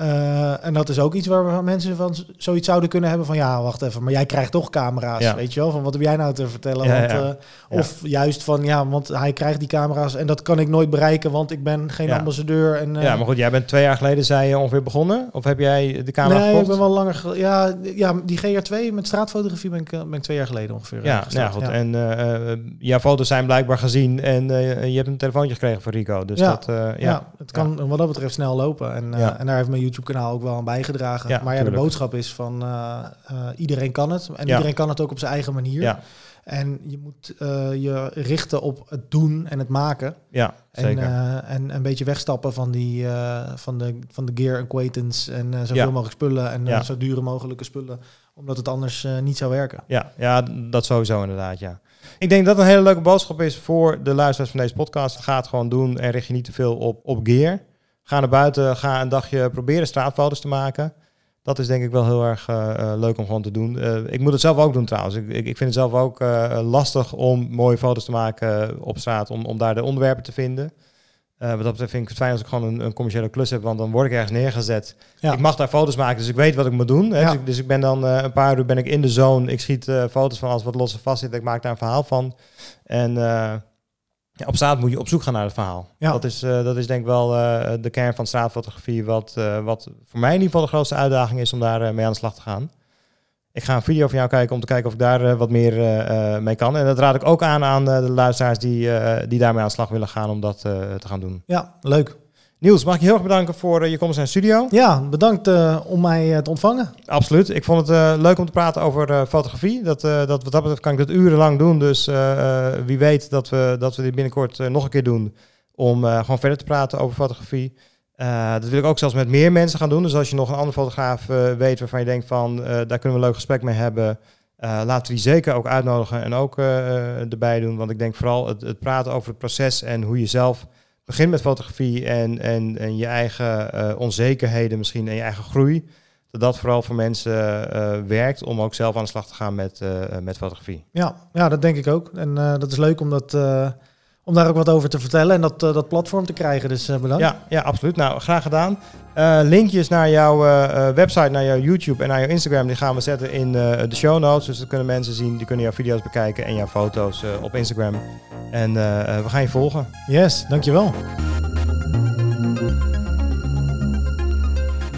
Uh, en dat is ook iets waar mensen van zoiets zouden kunnen hebben van ja, wacht even, maar jij krijgt toch camera's, Ja. weet je wel? Van wat heb jij nou te vertellen? Ja, want, ja. uh, Of juist van ja, want hij krijgt die camera's en dat kan ik nooit bereiken, want ik ben geen ambassadeur. En, uh, ja, maar goed, jij bent twee jaar geleden, zei je, ongeveer begonnen? Of heb jij de camera nee, gekocht? ik ben wel langer. ge- Ja, ja, die GR2 met straatfotografie ben ik, eh, ben ik twee jaar geleden ongeveer. eh, Ja, gestart. nou ja, goed. En eh, eh, jouw foto's zijn blijkbaar gezien en eh, je hebt een telefoontje gekregen van Rico. Dus dat, eh, ja. Het kan wat dat betreft snel lopen. En, eh, en daar heeft mijn YouTube-kanaal ook wel aan bijgedragen. Ja, maar ja, de boodschap is van eh, eh, iedereen kan het. En iedereen kan het ook op zijn eigen manier. Ja, En je moet eh, je richten op het doen en het maken. ja, En, zeker. eh, en een beetje wegstappen van, die, van, de, van de gear acquaintance en zoveel mogelijk spullen en zo dure mogelijke spullen. Omdat het anders niet zou werken. Ja, ja, dat sowieso inderdaad, ja. Ik denk dat een hele leuke boodschap is voor de luisteraars van deze podcast. Ga het gewoon doen en richt je niet te veel op, op gear. Ga naar buiten, ga een dagje proberen straatfoto's te maken. Dat is denk ik wel heel erg eh, eh, leuk om gewoon te doen. Eh, ik moet het zelf ook doen trouwens. Ik, ik, ik vind het zelf ook lastig om mooie foto's te maken op straat, om, om daar de onderwerpen te vinden. Wat dat betreft vind ik het fijn als ik gewoon een, een commerciële klus heb, want dan word ik ergens neergezet. Ja. Ik mag daar foto's maken, dus ik weet wat ik moet doen. Hè. Ja. Dus, ik, dus ik ben dan een paar uur ben ik in de zone. Ik schiet foto's van als wat los en vast zit. Ik maak daar een verhaal van. En ja, op straat moet je op zoek gaan naar het verhaal. Ja. Dat, is, eh, dat is denk ik wel eh, de kern van straatfotografie. Wat, eh, wat voor mij in ieder geval de grootste uitdaging is om daar mee aan de slag te gaan. Ik ga een video van jou kijken om te kijken of ik daar wat meer mee kan. En dat raad ik ook aan aan de luisteraars die, die daarmee aan de slag willen gaan om dat te gaan doen. Ja, leuk. Niels, mag ik je heel erg bedanken voor eh, je komst naar de studio. Ja, bedankt eh, om mij eh, te ontvangen. Absoluut. Ik vond het leuk om te praten over fotografie. Dat, dat, wat dat betreft kan ik dat urenlang doen. Dus wie weet dat we, dat we dit binnenkort nog een keer doen. Om gewoon verder te praten over fotografie. Dat wil ik ook zelfs met meer mensen gaan doen. Dus als je nog een andere fotograaf weet waarvan je denkt van daar kunnen we een leuk gesprek mee hebben. laten we die zeker ook uitnodigen en ook erbij doen. Want ik denk vooral het, het praten over het proces en hoe je zelf begint met fotografie en, en, en je eigen eh, onzekerheden misschien en je eigen groei dat dat vooral voor mensen eh, werkt om ook zelf aan de slag te gaan met, eh, met fotografie. Ja, ja, dat denk ik ook. En dat is leuk om, dat, eh, om daar ook wat over te vertellen en dat, eh, dat platform te krijgen. Dus eh, bedankt. Ja, ja, absoluut. Nou, graag gedaan. Eh, linkjes naar jouw website, naar jouw YouTube en naar jouw Instagram, die gaan we zetten in de show notes. Dus dan kunnen mensen zien, die kunnen jouw video's bekijken en jouw foto's op Instagram. En we gaan je volgen. Yes, dankjewel.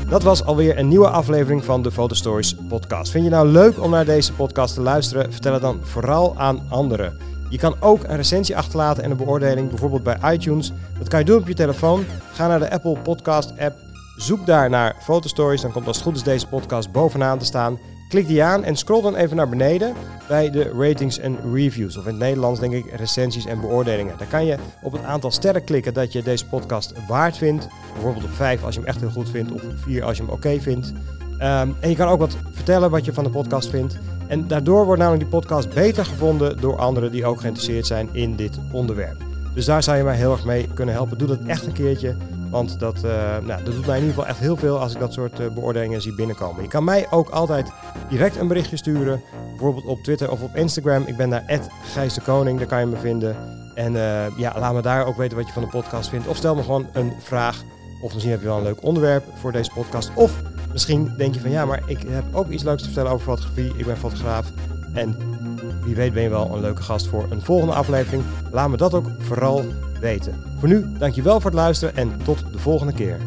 Dat was alweer een nieuwe aflevering van de Fotostories podcast. Vind je nou leuk om naar deze podcast te luisteren? Vertel het dan vooral aan anderen. Je kan ook een recensie achterlaten en een beoordeling, bijvoorbeeld bij iTunes. Dat kan je doen op je telefoon. Ga naar de Apple Podcast app, zoek daar naar Fotostories. Dan komt als het goed is deze podcast bovenaan te staan. Klik die aan en scroll dan even naar beneden bij de ratings en reviews. Of in het Nederlands denk ik recensies en beoordelingen. Daar kan je op het aantal sterren klikken dat je deze podcast waard vindt. Bijvoorbeeld op 5 als je hem echt heel goed vindt of 4 als je hem oké vindt. Ehm, en je kan ook wat vertellen wat je van de podcast vindt. En daardoor wordt namelijk die podcast beter gevonden door anderen die ook geïnteresseerd zijn in dit onderwerp. Dus daar zou je mij heel erg mee kunnen helpen. Doe dat echt een keertje. Want dat, eh, nou, dat doet mij in ieder geval echt heel veel als ik dat soort eh, beoordelingen zie binnenkomen. Je kan mij ook altijd direct een berichtje sturen. Bijvoorbeeld op Twitter of op Instagram. Ik ben daar Gijs de Koning, daar kan je me vinden. En eh, ja, laat me daar ook weten wat je van de podcast vindt. Of stel me gewoon een vraag. Of misschien heb je wel een leuk onderwerp voor deze podcast. Of misschien denk je van ja, maar ik heb ook iets leuks te vertellen over fotografie. Ik ben fotograaf. En wie weet ben je wel een leuke gast voor een volgende aflevering. Laat me dat ook vooral weten. Voor nu, dankjewel voor het luisteren en tot de volgende keer.